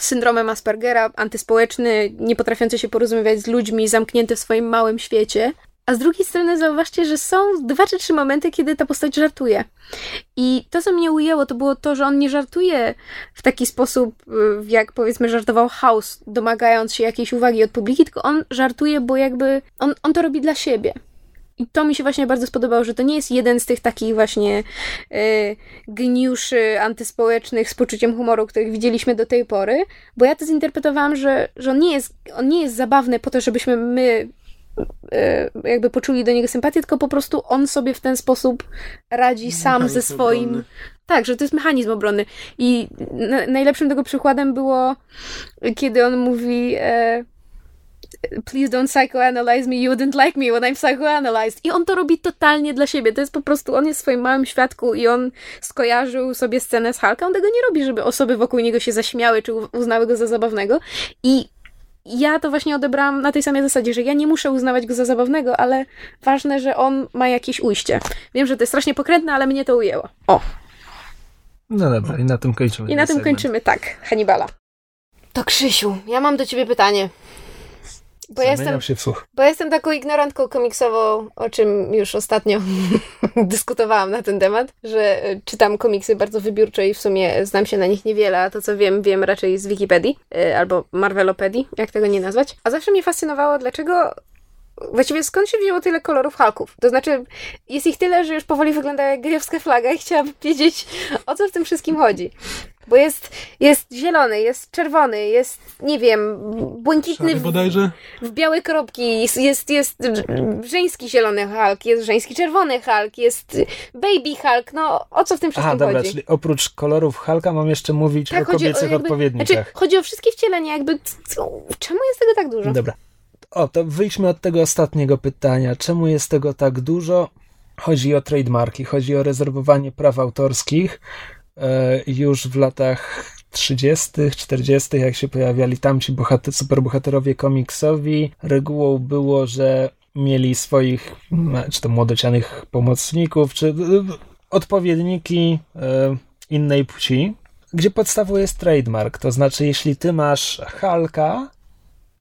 syndromem Aspergera, antyspołeczny, nie potrafiący się porozumiewać z ludźmi, zamknięty w swoim małym świecie. A z drugiej strony zauważcie, że są dwa czy trzy momenty, kiedy ta postać żartuje. I to, co mnie ujęło, to było to, że on nie żartuje w taki sposób, y, jak powiedzmy żartował House, domagając się jakiejś uwagi od publiki, tylko on żartuje, bo jakby on, on to robi dla siebie. I to mi się właśnie bardzo spodobało, że to nie jest jeden z tych takich właśnie y, gniuszy antyspołecznych z poczuciem humoru, których widzieliśmy do tej pory, bo ja to zinterpretowałam, że, że on, nie jest, on nie jest zabawny po to, żebyśmy my jakby poczuli do niego sympatię, tylko po prostu on sobie w ten sposób radzi sam ze swoim. Obronny. Tak, że to jest mechanizm obronny. I na, najlepszym tego przykładem było, kiedy on mówi. E, Please don't psychoanalyze me, you wouldn't like me when I'm psychoanalyzed. I on to robi totalnie dla siebie. To jest po prostu, on jest w swoim małym świadku i on skojarzył sobie scenę z Hulka. On tego nie robi, żeby osoby wokół niego się zaśmiały czy uznały go za zabawnego. I ja to właśnie odebrałam na tej samej zasadzie, że ja nie muszę uznawać go za zabawnego, ale ważne, że on ma jakieś ujście. Wiem, że to jest strasznie pokrętne, ale mnie to ujęło. O. No dobra, i na tym kończymy. I na tym segment. kończymy, tak, Hannibala. To Krzysiu, ja mam do ciebie pytanie. Bo jestem, się wsłuch. bo jestem taką ignorantką komiksową, o czym już ostatnio dyskutowałam na ten temat, że e, czytam komiksy bardzo wybiórczo i w sumie znam się na nich niewiele, a to co wiem, wiem raczej z Wikipedii e, albo Marvelopedii, jak tego nie nazwać. A zawsze mnie fascynowało, dlaczego Właściwie skąd się wzięło tyle kolorów Hulków? To znaczy, jest ich tyle, że już powoli wyglądają jak gejowska flaga i chciałabym wiedzieć, o co w tym wszystkim chodzi. Bo jest, jest zielony, jest czerwony, jest, nie wiem, błękitny w, bodajże? w białe kropki, jest, jest, jest żeński zielony Hulk, jest żeński czerwony Hulk, jest baby Hulk, no o co w tym wszystkim Aha, dobra, chodzi? czyli oprócz kolorów Hulka mam jeszcze mówić tak, o kobiecych o, jakby, odpowiednikach. Znaczy, chodzi o wszystkie wcielenia, jakby czemu jest tego tak dużo? Dobra. O, to wyjdźmy od tego ostatniego pytania. Czemu jest tego tak dużo? Chodzi o trademarki, chodzi o rezerwowanie praw autorskich. E, już w latach 30., 40., jak się pojawiali tamci bohater, superbohaterowie komiksowi, regułą było, że mieli swoich, czy to młodocianych pomocników, czy e, odpowiedniki e, innej płci, gdzie podstawą jest trademark. To znaczy, jeśli ty masz Halka,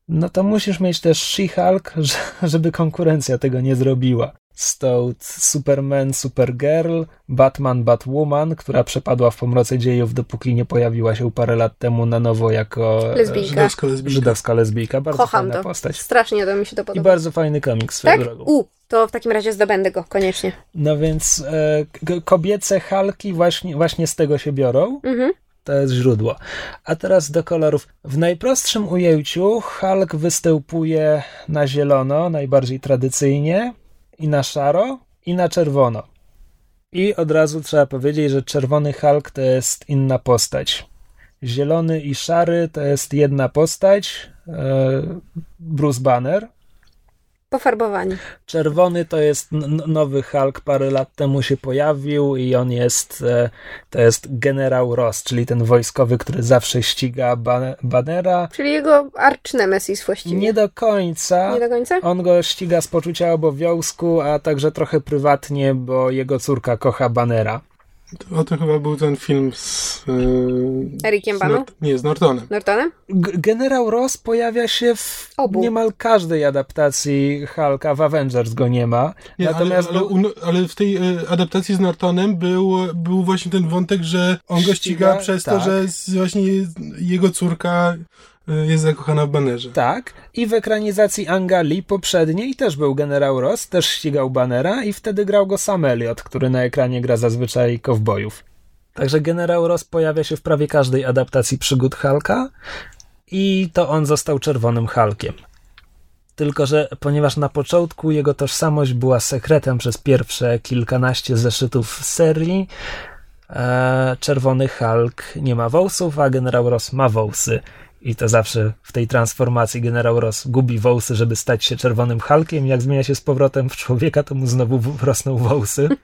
no to musisz mieć też She-Hulk, żeby konkurencja tego nie zrobiła. Stout Superman, Supergirl, Batman, Batwoman, która przepadła w pomroce dziejów, dopóki nie pojawiła się parę lat temu na nowo jako e, lesbijka. Żydowska lesbijka. Żydowska lesbijka. Bardzo Kocham fajna to. postać. Strasznie to mi się to podoba. I bardzo fajny komiks swoją tak? drogą. U, to w takim razie zdobędę go, koniecznie. No więc e, kobiece halki właśnie, właśnie z tego się biorą. Mhm. To jest źródło. A teraz do kolorów. W najprostszym ujęciu Hulk występuje na zielono, najbardziej tradycyjnie, i na szaro, i na czerwono. I od razu trzeba powiedzieć, że czerwony Hulk to jest inna postać. Zielony i szary to jest jedna postać, e, Bruce Banner, Pofarbowani. Czerwony to jest nowy Hulk, parę lat temu się pojawił i on jest, e, to jest generał Ross, czyli ten wojskowy, który zawsze ściga Bannera. Czyli jego arch nemesis właściwie. Nie do końca. Nie do końca? On go ściga z poczucia obowiązku, a także trochę prywatnie, bo jego córka kocha Bannera. O tym chyba był ten film z... Yy, Erikiem Banu? nie, z Nortonem. Nortonem? G Generał Ross pojawia się w Obu. niemal każdej adaptacji Hulka, w Avengers go nie ma. Nie, Natomiast ale, ale, był... ale, w tej e, adaptacji z Nortonem był, był właśnie ten wątek, że on go ściga, ściga przez tak. to, że właśnie jego córka E, jest zakochana w banerze. Tak. I w ekranizacji Angali poprzedniej też był generał Ross, też ścigał banera i wtedy grał go Sam Elliot, który na ekranie gra zazwyczaj kowbojów. Także generał Ross pojawia się w prawie każdej adaptacji przygód Hulka i to on został czerwonym Hulkiem. tylko że ponieważ na początku jego tożsamość była sekretem przez pierwsze kilkanaście zeszytów serii, e, Czerwony Hulk nie ma wąsów, a Generał Ross ma wąsy. I to zawsze w tej transformacji generał Ross gubi wąsy, żeby stać się czerwonym Hulkiem. Jak zmienia się z powrotem w człowieka, to mu znowu rosną wąsy.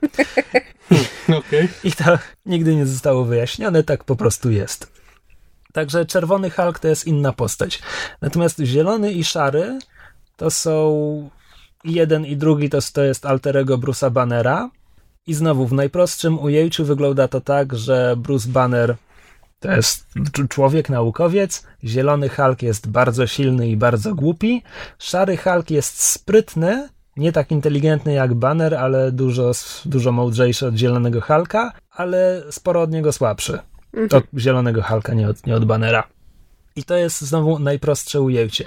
Okay. I to nigdy nie zostało wyjaśnione, tak po prostu jest. Także czerwony Hulk to jest inna postać. Natomiast zielony i szary to są jeden i drugi to, to jest alterego Bruce'a Bannera. I znowu w najprostszym ujęciu wygląda to tak, że Bruce Banner to jest człowiek, naukowiec. Zielony Hulk jest bardzo silny i bardzo głupi. Szary Hulk jest sprytny, nie tak inteligentny jak Banner, ale dużo, dużo mądrzejszy od Zielonego Hulka, ale sporo od niego słabszy. Mhm. Od Zielonego Hulka, nie od, nie od Bannera. I to jest znowu najprostsze ujęcie.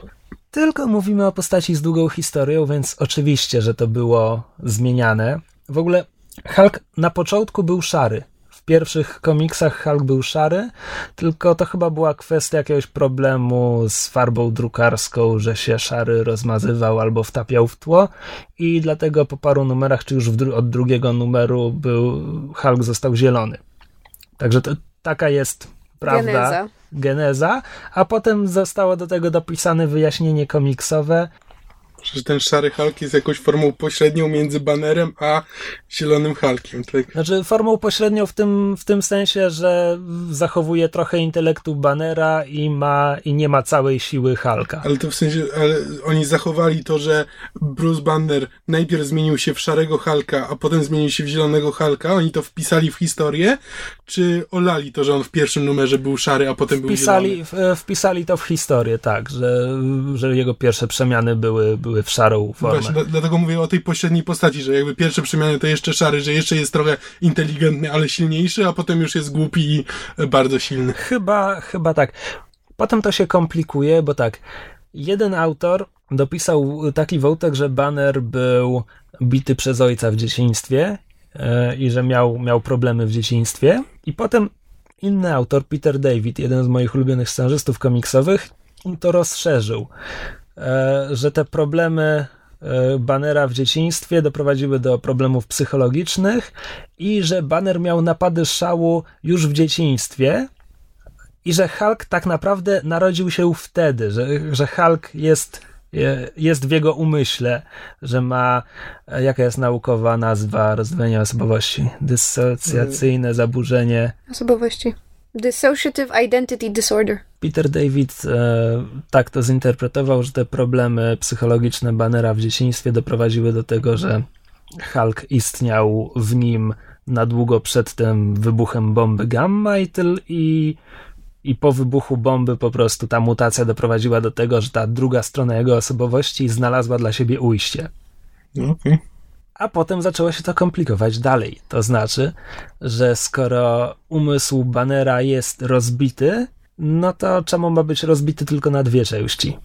Tylko mówimy o postaci z długą historią, więc oczywiście, że to było zmieniane. W ogóle Hulk na początku był szary pierwszych komiksach Hulk był szary, tylko to chyba była kwestia jakiegoś problemu z farbą drukarską, że się szary rozmazywał albo wtapiał w tło i dlatego po paru numerach, czy już dru od drugiego numeru był Hulk został zielony. Także to, taka jest prawda. Geneza. geneza. A potem zostało do tego dopisane wyjaśnienie komiksowe, że ten szary Hulk jest jakąś formą pośrednią między banerem a zielonym Hulkiem, tak? Znaczy formą pośrednią w tym, w tym sensie, że zachowuje trochę intelektu banera i ma i nie ma całej siły Hulka. Ale to w sensie, ale oni zachowali to, że Bruce Banner najpierw zmienił się w szarego Hulka, a potem zmienił się w zielonego Hulka. Oni to wpisali w historię, czy olali to, że on w pierwszym numerze był szary, a potem wpisali, był zielony? Wpisali to w historię, tak, że, że jego pierwsze przemiany były, były w szarą formę. Właśnie, dlatego mówię o tej pośredniej postaci, że jakby pierwsze przemiany to jeszcze szary, że jeszcze jest trochę inteligentny, ale silniejszy, a potem już jest głupi i bardzo silny. Chyba, chyba tak. Potem to się komplikuje, bo tak, jeden autor dopisał taki wątek, że Banner był bity przez ojca w dzieciństwie yy, i że miał, miał problemy w dzieciństwie. I potem inny autor, Peter David, jeden z moich ulubionych scenarzystów komiksowych, to rozszerzył. E, że te problemy e, Banera w dzieciństwie doprowadziły do problemów psychologicznych i że Banner miał napady szału już w dzieciństwie i że Hulk tak naprawdę narodził się wtedy, że, że Hulk jest, jest w jego umyśle, że ma, e, jaka jest naukowa nazwa rozdwojenia osobowości? Dysocjacyjne zaburzenie osobowości. Dissociative Identity Disorder. Peter David e, tak to zinterpretował, że te problemy psychologiczne Bannera w dzieciństwie doprowadziły do tego, że Hulk istniał w nim na długo przed tym wybuchem bomby gamma i, tyl, i, i po wybuchu bomby po prostu ta mutacja doprowadziła do tego, że ta druga strona jego osobowości znalazła dla siebie ujście. No, okej. Okay a potem zaczęło się to komplikować dalej. To znaczy, że skoro umysł Banera jest rozbity, no to czemu ma być rozbity tylko na dwie części?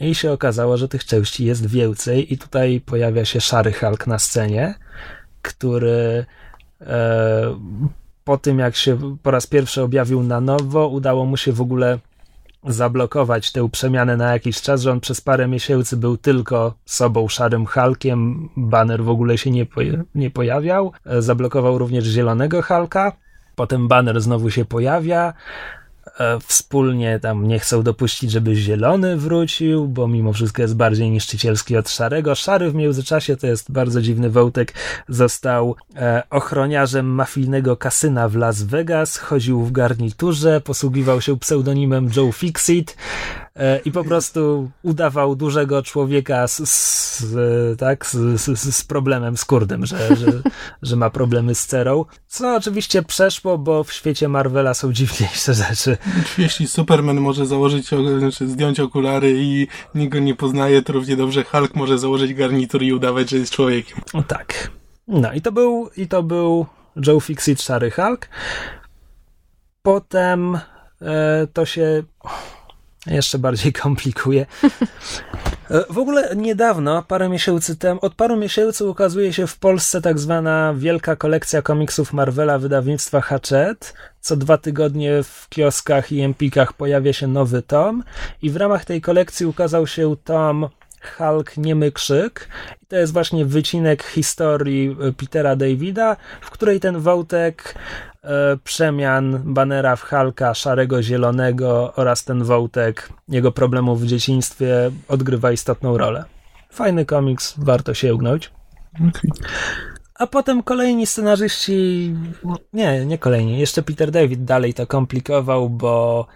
I się okazało, że tych części jest więcej, i tutaj pojawia się szary Hulk na scenie, który e, po tym, jak się po raz pierwszy objawił na nowo, udało mu się w ogóle zablokować tę przemianę na jakiś czas, że on przez parę miesięcy był tylko sobą szarym Hulkiem, banner w ogóle się nie, nie pojawiał, e, zablokował również zielonego Hulka, potem banner znowu się pojawia, wspólnie tam nie chcą dopuścić, żeby zielony wrócił, bo mimo wszystko jest bardziej niszczycielski od szarego. Szary w międzyczasie to jest bardzo dziwny wątek. Został e, ochroniarzem mafijnego kasyna w Las Vegas, chodził w garniturze, posługiwał się pseudonimem Joe Fixit. E, i po prostu udawał dużego człowieka z, z tak, z, z, z, problemem skórnym, że, że, że ma problemy z cerą, co oczywiście przeszło, bo w świecie Marvela są dziwniejsze rzeczy. Jeśli Superman może założyć, znaczy zdjąć okulary i nikt go nie poznaje, to równie dobrze Hulk może założyć garnitur i udawać, że jest człowiekiem. Tak. No i to był, i to był Joe Fixit Szary Hulk. Potem e, to się jeszcze bardziej komplikuje. E, w ogóle niedawno, parę miesięcy temu, od paru miesięcy ukazuje się w Polsce tak zwana wielka kolekcja komiksów Marvela wydawnictwa Hachette. Co dwa tygodnie w kioskach i empikach pojawia się nowy tom i w ramach tej kolekcji ukazał się tom Hulk Niemy Krzyk. I to jest właśnie wycinek historii e, Petera Davida, w której ten wątek przemian Banera w Hulka szarego, zielonego oraz ten wątek jego problemów w dzieciństwie odgrywa istotną rolę. Fajny komiks, warto sięgnąć. Okay. A potem kolejni scenarzyści, nie, nie kolejni, jeszcze Peter David dalej to komplikował, bo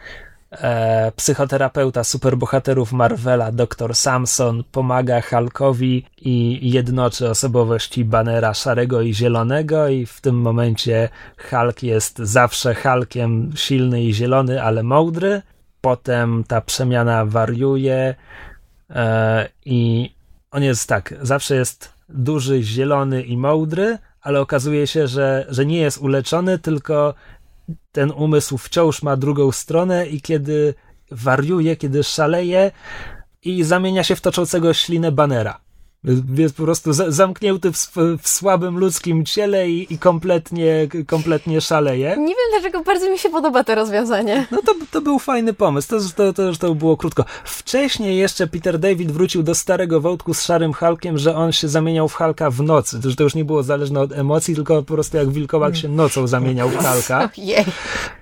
e, psychoterapeuta superbohaterów Marvela, dr Samson, pomaga Hulkowi i jednoczy osobowości Banera szarego i zielonego i w tym momencie Hulk jest zawsze Hulkiem silny i zielony, ale mądry. Potem ta przemiana wariuje e, i on jest tak, zawsze jest duży, zielony i mądry, ale okazuje się, że, że nie jest uleczony, tylko ten umysł wciąż ma drugą stronę i kiedy wariuje, kiedy szaleje i zamienia się w toczącego ślinę banera. Jest po prostu zamknięty w, w słabym ludzkim ciele i, i, kompletnie, kompletnie szaleje. Nie wiem dlaczego bardzo mi się podoba to rozwiązanie. No to, to był fajny pomysł, to, to, to, to było krótko. Wcześniej jeszcze Peter David wrócił do starego wątku z Szarym Hulkiem, że on się zamieniał w Hulka w nocy, że to już nie było zależne od emocji, tylko po prostu jak wilkołak się nocą zamieniał w Hulka.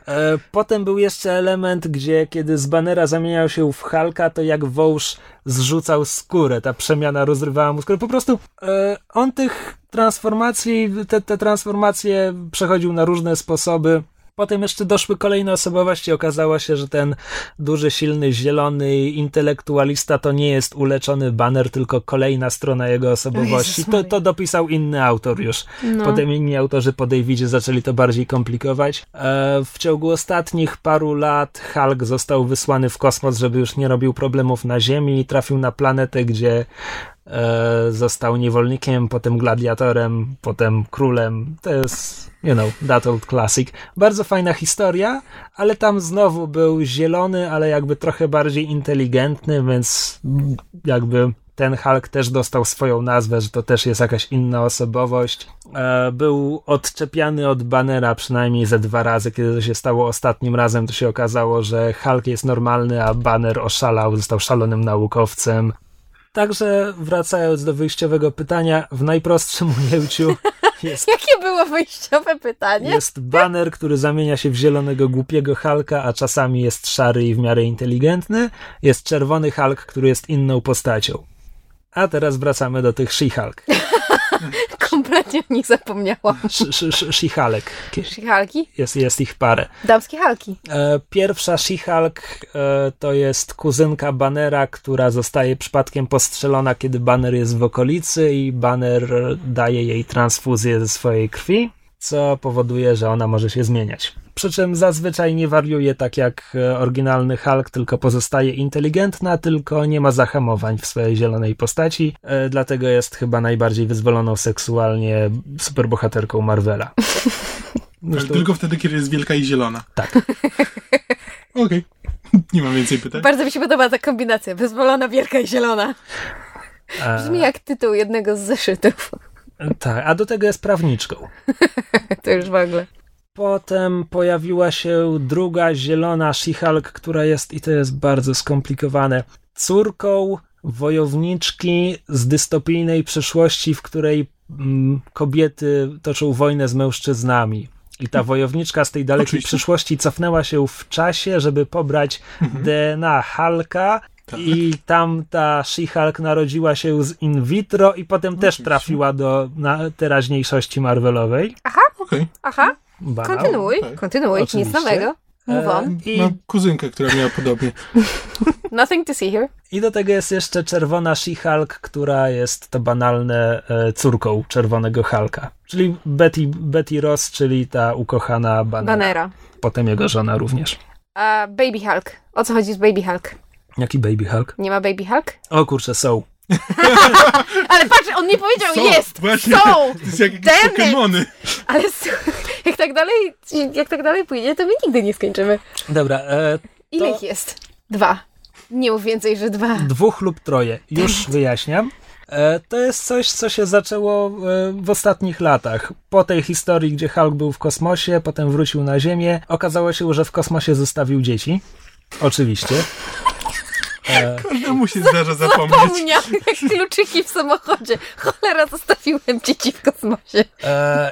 E, potem był jeszcze element, gdzie kiedy z Banera zamieniał się w Hulka, to jak wąż zrzucał skórę, ta przemiana rozrywała mu skórę. Po prostu e, on tych transformacji, te, te transformacje przechodził na różne sposoby. Potem jeszcze doszły kolejne osobowości. Okazało się, że ten duży, silny, zielony intelektualista to nie jest uleczony baner, tylko kolejna strona jego osobowości. To, to dopisał inny autor już. No. Potem inni autorzy po Davidzie zaczęli to bardziej komplikować. E, w ciągu ostatnich paru lat Hulk został wysłany w kosmos, żeby już nie robił problemów na Ziemi i trafił na planetę, gdzie został niewolnikiem, potem gladiatorem, potem królem. To jest, you know, that old classic. Bardzo fajna historia, ale tam znowu był zielony, ale jakby trochę bardziej inteligentny, więc jakby ten Hulk też dostał swoją nazwę, że to też jest jakaś inna osobowość. E, był odczepiany od Banera przynajmniej ze dwa razy. Kiedy to się stało ostatnim razem, to się okazało, że Hulk jest normalny, a Banner oszalał, został szalonym naukowcem. Także wracając do wyjściowego pytania, w najprostszym ujęciu jest... Jakie było wyjściowe pytanie? Jest baner, który zamienia się w zielonego głupiego Halka, a czasami jest szary i w miarę inteligentny. Jest czerwony Hulk, który jest inną postacią. A teraz wracamy do tych She-Hulk. Kompletnie o nich zapomniałam. She-Hulk. She-Hulki? Jest, jest ich parę. Damskie Hulki. E, pierwsza She-Hulk e, to jest kuzynka Bannera, która zostaje przypadkiem postrzelona, kiedy Banner jest w okolicy i Banner daje jej transfuzję ze swojej krwi, co powoduje, że ona może się zmieniać przy czym zazwyczaj nie wariuje tak jak e, oryginalny Hulk, tylko pozostaje inteligentna, tylko nie ma zahamowań w swojej zielonej postaci, e, dlatego jest chyba najbardziej wyzwoloną seksualnie superbohaterką Marvela. Zresztą... Tylko wtedy, kiedy jest wielka i zielona. Tak. Okej. Okay. Nie mam więcej pytań. Bardzo mi się podoba ta kombinacja. Wyzwolona, wielka i zielona. Brzmi jak tytuł jednego z zeszytów. Tak, a do tego jest prawniczką. to już w ogóle. Potem pojawiła się druga zielona She-Hulk, która jest, i to jest bardzo skomplikowane, córką wojowniczki z dystopijnej przeszłości, w której mm, kobiety toczą wojnę z mężczyznami. I ta wojowniczka z tej dalekiej Oczywiście. przyszłości cofnęła się w czasie, żeby pobrać mhm. DNA Hulka tak. I tam ta She-Hulk narodziła się z in vitro i potem też trafiła do na teraźniejszości Marvelowej. Aha, okay. aha. Banał. Kontynuuj, tak. kontynuuj, Oczywiście. nic nowego. Move on. E, I... Mam kuzynkę, która miała podobnie. Nothing to see here. I do tego jest jeszcze czerwona She-Hulk, która jest to banalne e, córką czerwonego Hulka. Czyli Betty, Betty Ross, czyli ta ukochana Banera. Banera. Potem jego żona również. A Baby Hulk. O co chodzi z Baby Hulk? Jaki Baby Hulk? Nie ma Baby Hulk? O kurczę, są. Ale patrz, on nie powiedział są, jest! Właśnie, są! To jest jak Pokemony. Ale jak tak dalej, jak tak dalej pójdzie, to my nigdy nie skończymy. Dobra. E, to... Ile ich jest? Dwa. Nie mów więcej, że dwa. Dwóch lub troje. Już wyjaśniam. E, to jest coś, co się zaczęło e, w ostatnich latach. Po tej historii, gdzie Hulk był w kosmosie, potem wrócił na Ziemię, okazało się, że w kosmosie zostawił dzieci. Oczywiście. E... Każdemu się zdarza zapomnieć. Zapomniałem jak kluczyki w samochodzie. Cholera, zostawiłem dzieci w kosmosie. E...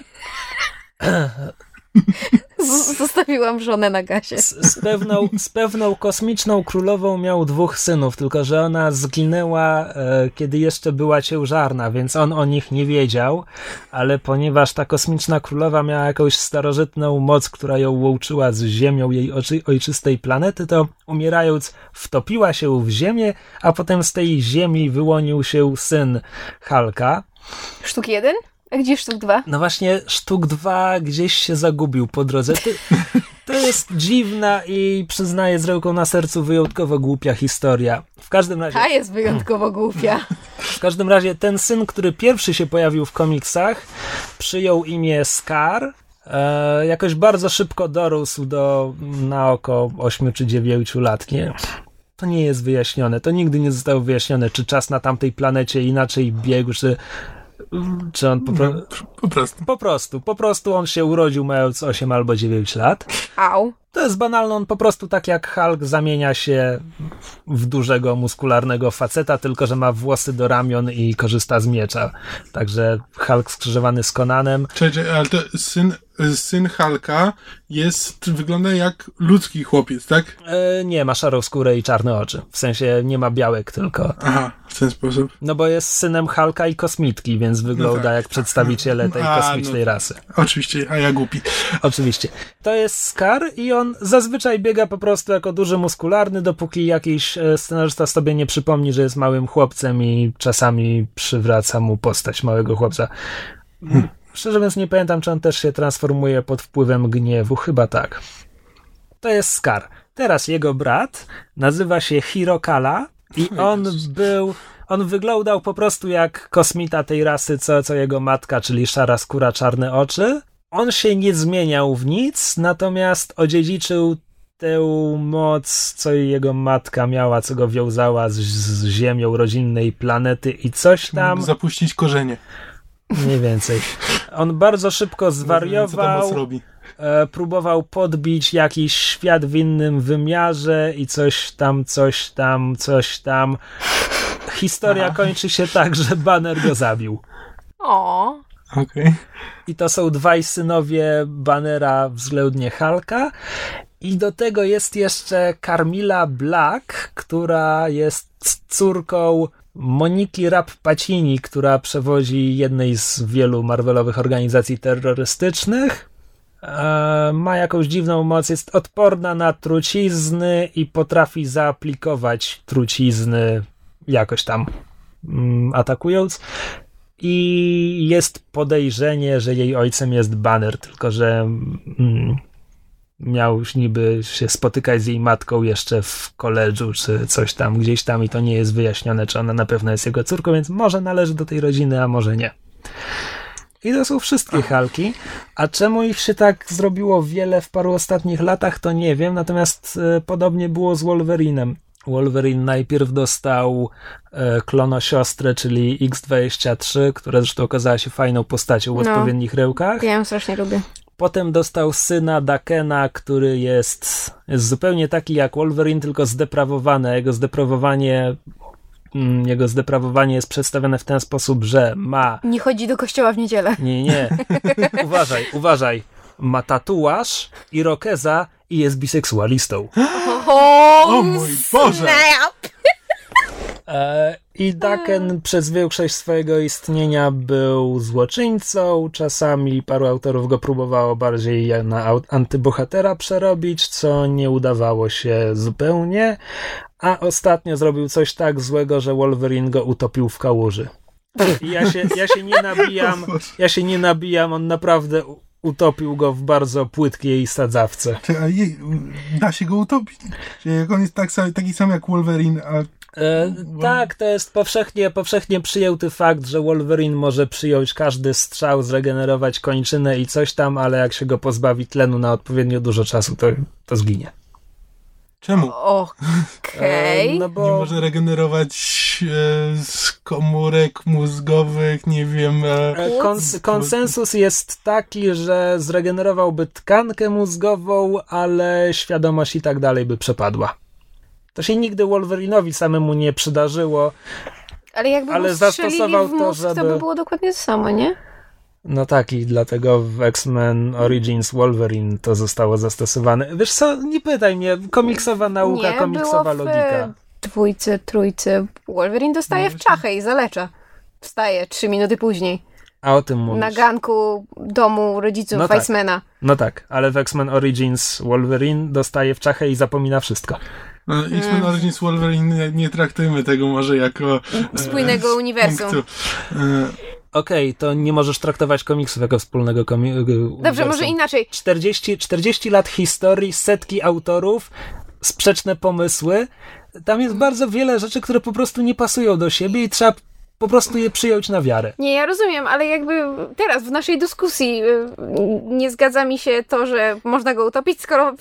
Zostawiłam żonę na gazie. Z, z, pewną, z pewną kosmiczną królową miał dwóch synów, tylko że ona zginęła, e, kiedy jeszcze była ciężarna, więc on o nich nie wiedział, ale ponieważ ta kosmiczna królowa miała jakąś starożytną moc, która ją łączyła z ziemią jej oczy, ojczystej planety, to umierając wtopiła się w ziemię, a potem z tej ziemi wyłonił się syn Halka. Sztuk jeden? A gdzie sztuk dwa? No właśnie, sztuk dwa gdzieś się zagubił po drodze. To, to jest dziwna i przyznaję z ręką na sercu wyjątkowo głupia historia. W każdym razie. Ta jest wyjątkowo głupia. W każdym razie ten syn, który pierwszy się pojawił w komiksach, przyjął imię Scar. E, jakoś bardzo szybko dorósł do na oko 8 czy 9 lat. Nie, to nie jest wyjaśnione. To nigdy nie zostało wyjaśnione, czy czas na tamtej planecie inaczej biegł, czy czy on po, pro... no, po prostu. Po prostu, po prostu on się urodził mając 8 albo 9 lat. Au. To jest banalne, on po prostu tak jak Hulk zamienia się w dużego, muskularnego faceta, tylko że ma włosy do ramion i korzysta z miecza. Także Hulk skrzyżowany z Konanem. Cześć, ale to syn syn Halka jest, wygląda jak ludzki chłopiec, tak? E, nie, ma szarą skórę i czarne oczy. W sensie nie ma białek tylko. Aha, w ten sposób. No bo jest synem Halka i kosmitki, więc wygląda no tak. jak przedstawiciele tej a, kosmicznej no, rasy. Oczywiście, a ja głupi. Oczywiście. To jest Scar i on zazwyczaj biega po prostu jako duży muskularny, dopóki jakiś e, scenarzysta sobie nie przypomni, że jest małym chłopcem i czasami przywraca mu postać małego chłopca. Hmm. Szczerze mówiąc nie pamiętam, czy on też się transformuje pod wpływem gniewu. Chyba tak. To jest Scar. Teraz jego brat nazywa się Hirokala i on był... On wyglądał po prostu jak kosmita tej rasy, co, co jego matka, czyli szara skóra, czarne oczy. On się nie zmieniał w nic, natomiast odziedziczył tę moc, co jego matka miała, co go wiązała z, z ziemią rodzinnej planety i coś tam. Zapuścić korzenie. Mniej więcej. On bardzo szybko zwariował. E, próbował podbić jakiś świat w innym wymiarze i coś tam, coś tam, coś tam. Historia Aha. kończy się tak, że Banner go zabił. O. Okay. I to są dwaj synowie Bannera względnie Halka. I do tego jest jeszcze Carmilla Black, która jest córką Moniki Rapp-Pacini, która przewodzi jednej z wielu Marvelowych organizacji terrorystycznych. E, ma jakąś dziwną moc, jest odporna na trucizny i potrafi zaaplikować trucizny jakoś tam mm, atakując. I jest podejrzenie, że jej ojcem jest Banner, tylko że mm, miał już niby się spotykać z jej matką jeszcze w koledżu, czy coś tam, gdzieś tam i to nie jest wyjaśnione, czy ona na pewno jest jego córką, więc może należy do tej rodziny, a może nie. I to są wszystkie Halki. A czemu ich się tak zrobiło wiele w paru ostatnich latach, to nie wiem. Natomiast e, podobnie było z Wolverinem. Wolverine najpierw dostał e, klonosiostrę, czyli X23, która zresztą okazała się fajną postacią w no, odpowiednich rełkach. Ja ją strasznie lubię. Potem dostał syna Dakena, który jest, jest zupełnie taki jak Wolverine, tylko zdeprawowany. Jego zdeprawowanie mm, jego zdeprawowanie jest przedstawione w ten sposób, że ma. Nie chodzi do kościoła w niedzielę. Nie, nie. uważaj, uważaj. Ma tatuaż, irokeza i jest biseksualistą. O, o mój Boże! Snap. I Daken przez większość swojego istnienia był złoczyńcą. Czasami paru autorów go próbowało bardziej na antybohatera przerobić, co nie udawało się zupełnie. A ostatnio zrobił coś tak złego, że Wolverine go utopił w kałuży. I ja się, ja się nie nabijam, ja się nie nabijam, on naprawdę utopił go w bardzo płytkiej sadzawce. Da się go utopić? Jak on jest tak, taki sam jak Wolverine, a E, tak, to jest powszechnie, powszechnie przyjęty fakt, że Wolverine może przyjąć każdy strzał, zregenerować kończynę i coś tam, ale jak się go pozbawi tlenu na odpowiednio dużo czasu, to, to zginie. Czemu? Okej. Okay. E, no bo... Nie może regenerować e, z komórek mózgowych, nie wiem. E... e kons konsensus jest taki, że zregenerowałby tkankę mózgową, ale świadomość i tak dalej by przepadła. To się nigdy Wolverinowi samemu nie przydarzyło. Ale jakby Ale ale zastosował w to, mózg, to, żeby- by było dokładnie to samo, nie? No tak, i dlatego w X-Men Origins Wolverine to zostało zastosowane. Wiesz co, nie pytaj mnie, komiksowa nauka, nie, komiksowa było w logika. dwójce, trójce. Wolverine dostaje w czachę i zalecza. Wstaje trzy minuty później. A o tym mówisz. Na ganku domu rodziców No tak. Weissmana. No tak, ale w X-Men Origins Wolverine dostaje w czachę i zapomina wszystko. No, X-Men Origins Wolverine nie, nie traktujmy tego może jako e, Spójnego uniwersum. E, Okej, to nie możesz traktować komiksów jako wspólnego komi- Dobrze, może inaczej. 40, 40 lat historii, setki autorów, sprzeczne pomysły. Tam jest bardzo wiele rzeczy, które po prostu nie pasują do siebie i trzeba po prostu je przyjąć na wiarę. Nie, ja rozumiem, ale jakby teraz w naszej dyskusji y, nie zgadza mi się to, że można go utopić, skoro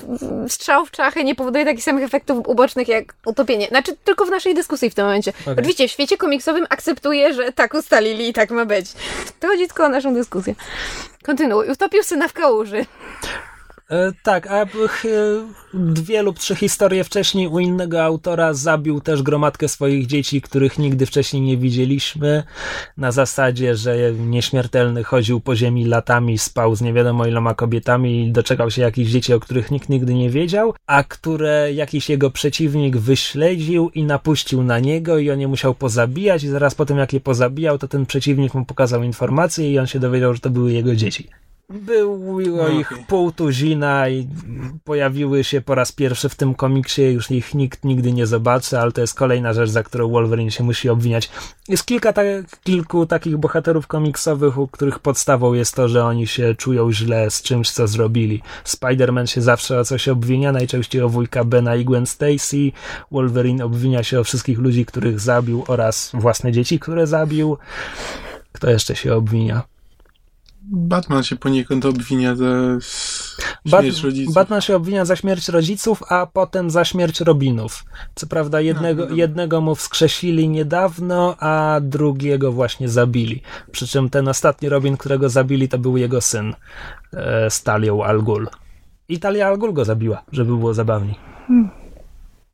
strzał w czachę nie powoduje takich samych efektów ubocznych jak utopienie. Znaczy, tylko w naszej dyskusji w tym momencie. Okej. Oczywiście w świecie komiksowym akceptuję, że tak ustalili i tak ma być. To chodzi tylko o naszą dyskusję. Kontynuuj. Utopił syna w kałuży. E, tak, a ch, dwie lub trzy historie wcześniej u innego autora zabił też gromadkę swoich dzieci, których nigdy wcześniej nie widzieliśmy, na zasadzie, że nieśmiertelny chodził po ziemi latami, spał z nie wiadomo iloma kobietami i doczekał się jakichś dzieci, o których nikt nigdy nie wiedział, a które jakiś jego przeciwnik wyśledził i napuścił na niego i on je musiał pozabijać i zaraz po tym jak je pozabijał, to ten przeciwnik mu pokazał informacje i on się dowiedział, że to były jego dzieci. Było No, ich pół tuzina i pojawiły się po raz pierwszy w tym komiksie, już ich nikt nigdy nie zobaczy, ale to jest kolejna rzecz, za którą Wolverine się musi obwiniać. Jest kilka ta kilku takich bohaterów komiksowych, u których podstawą jest to, że oni się czują źle z czymś, co zrobili. Spider-Man się zawsze o coś obwinia, najczęściej o wujka Bena i Gwen Stacy. Wolverine obwinia się o wszystkich ludzi, których zabił oraz własne dzieci, które zabił. Kto jeszcze się obwinia? Batman się poniekąd obwinia za s- Bat- śmierć rodziców. Batman się obwinia za śmierć rodziców, a potem za śmierć Robinów. Co prawda jednego, no dobra. jednego mu wskrzesili niedawno, a drugiego właśnie zabili. Przy czym ten ostatni Robin, którego zabili, to był jego syn, e, Stalią Al Ghul. I Talia Al Ghul go zabiła, żeby było zabawniej.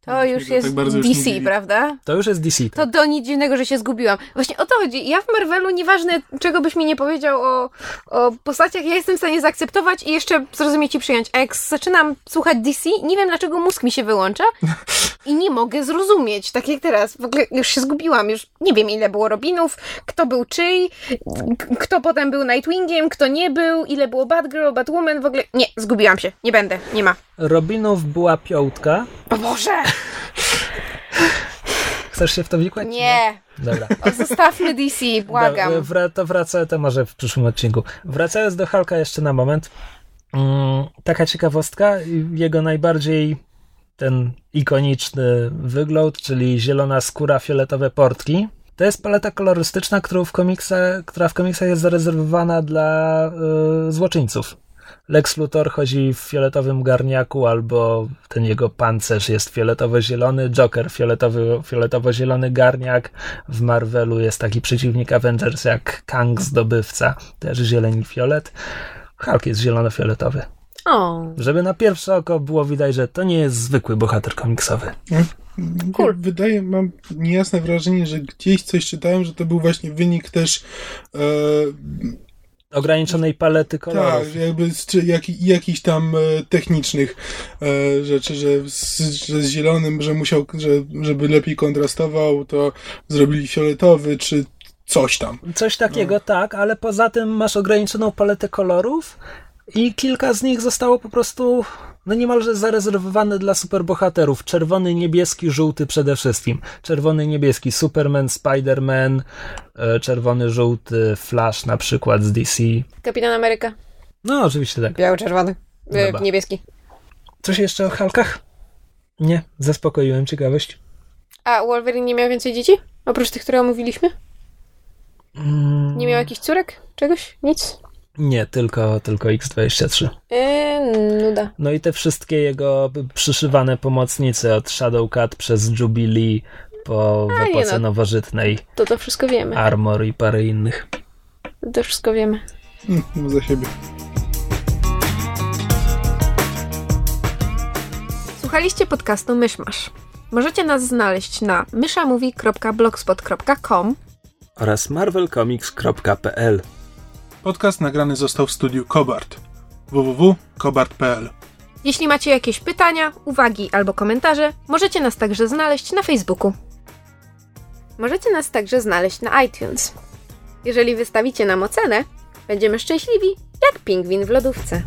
To już to jest tak już DC, dziwi. prawda? To już jest DC. To do nic dziwnego, że się zgubiłam. Właśnie o to chodzi. Ja w Marvelu, nieważne czego byś mi nie powiedział o, o postaciach, ja jestem w stanie zaakceptować i jeszcze zrozumieć i przyjąć. A jak zaczynam słuchać DC, nie wiem dlaczego mózg mi się wyłącza i nie mogę zrozumieć. Tak jak teraz. W ogóle już się zgubiłam. Już nie wiem ile było Robinów, kto był czyj, kto potem był Nightwingiem, kto nie był, ile było Batgirl, Batwoman. W ogóle nie, zgubiłam się. Nie będę. Nie ma. Robinów była piątka. O Boże! Chcesz się w to wikłać? Nie. Dobra. O, zostawmy DC, błagam. Do, to wracę, to może w przyszłym odcinku. Wracając do Hulka jeszcze na moment. Mm, taka ciekawostka, jego najbardziej ten ikoniczny wygląd, czyli zielona skóra, fioletowe portki. To jest paleta kolorystyczna, którą w komiksach, która w komiksach jest zarezerwowana dla y, złoczyńców. Lex Luthor chodzi w fioletowym garniaku, albo ten jego pancerz jest fioletowo-zielony, Joker fioletowy, fioletowo-zielony garniak. W Marvelu jest taki przeciwnik Avengers jak Kang Zdobywca, też zieleń i fiolet. Hulk jest zielono-fioletowy. O. Żeby na pierwsze oko było widać, że to nie jest zwykły bohater komiksowy. Cool. Wydaje, mam niejasne wrażenie, że gdzieś coś czytałem, że to był właśnie wynik też e, Ograniczonej palety kolorów. tak, jakby z, czy jak, jakichś tam e, technicznych e, rzeczy, że z, że z zielonym, że musiał, że, żeby lepiej kontrastował, to zrobili fioletowy, czy coś tam. Coś takiego, tak, ale poza tym masz ograniczoną paletę kolorów i kilka z nich zostało po prostu no niemalże zarezerwowane dla superbohaterów. Czerwony, niebieski, żółty przede wszystkim. Czerwony, niebieski Superman, Spider-Man, e, czerwony, żółty Flash na przykład z DC. Kapitan Ameryka. No oczywiście tak. Biało-czerwony. E, Chyba. niebieski. Coś jeszcze o Halkach? Nie, zaspokoiłem ciekawość. A Wolverine nie miał więcej dzieci? Oprócz tych, które omówiliśmy? Mm, Nie miał jakichś córek? Czegoś? Nic? Nie, tylko, tylko X23. Eee, nuda. No i te wszystkie jego przyszywane pomocnice od Shadowcat przez Jubilee po A, epoce no. nowożytnej To to wszystko wiemy. Armor i parę innych. To wszystko wiemy. Mm, mów za siebie. Słuchaliście podcastu Myszmasz. Możecie nas znaleźć na myszamovie.blogspot.com oraz marvelcomics.pl. Podcast nagrany został w studiu Kobart www.kobart.pl. Jeśli macie jakieś pytania, uwagi albo komentarze, możecie nas także znaleźć na Facebooku. Możecie nas także znaleźć na iTunes. Jeżeli wystawicie nam ocenę, będziemy szczęśliwi jak pingwin w lodówce.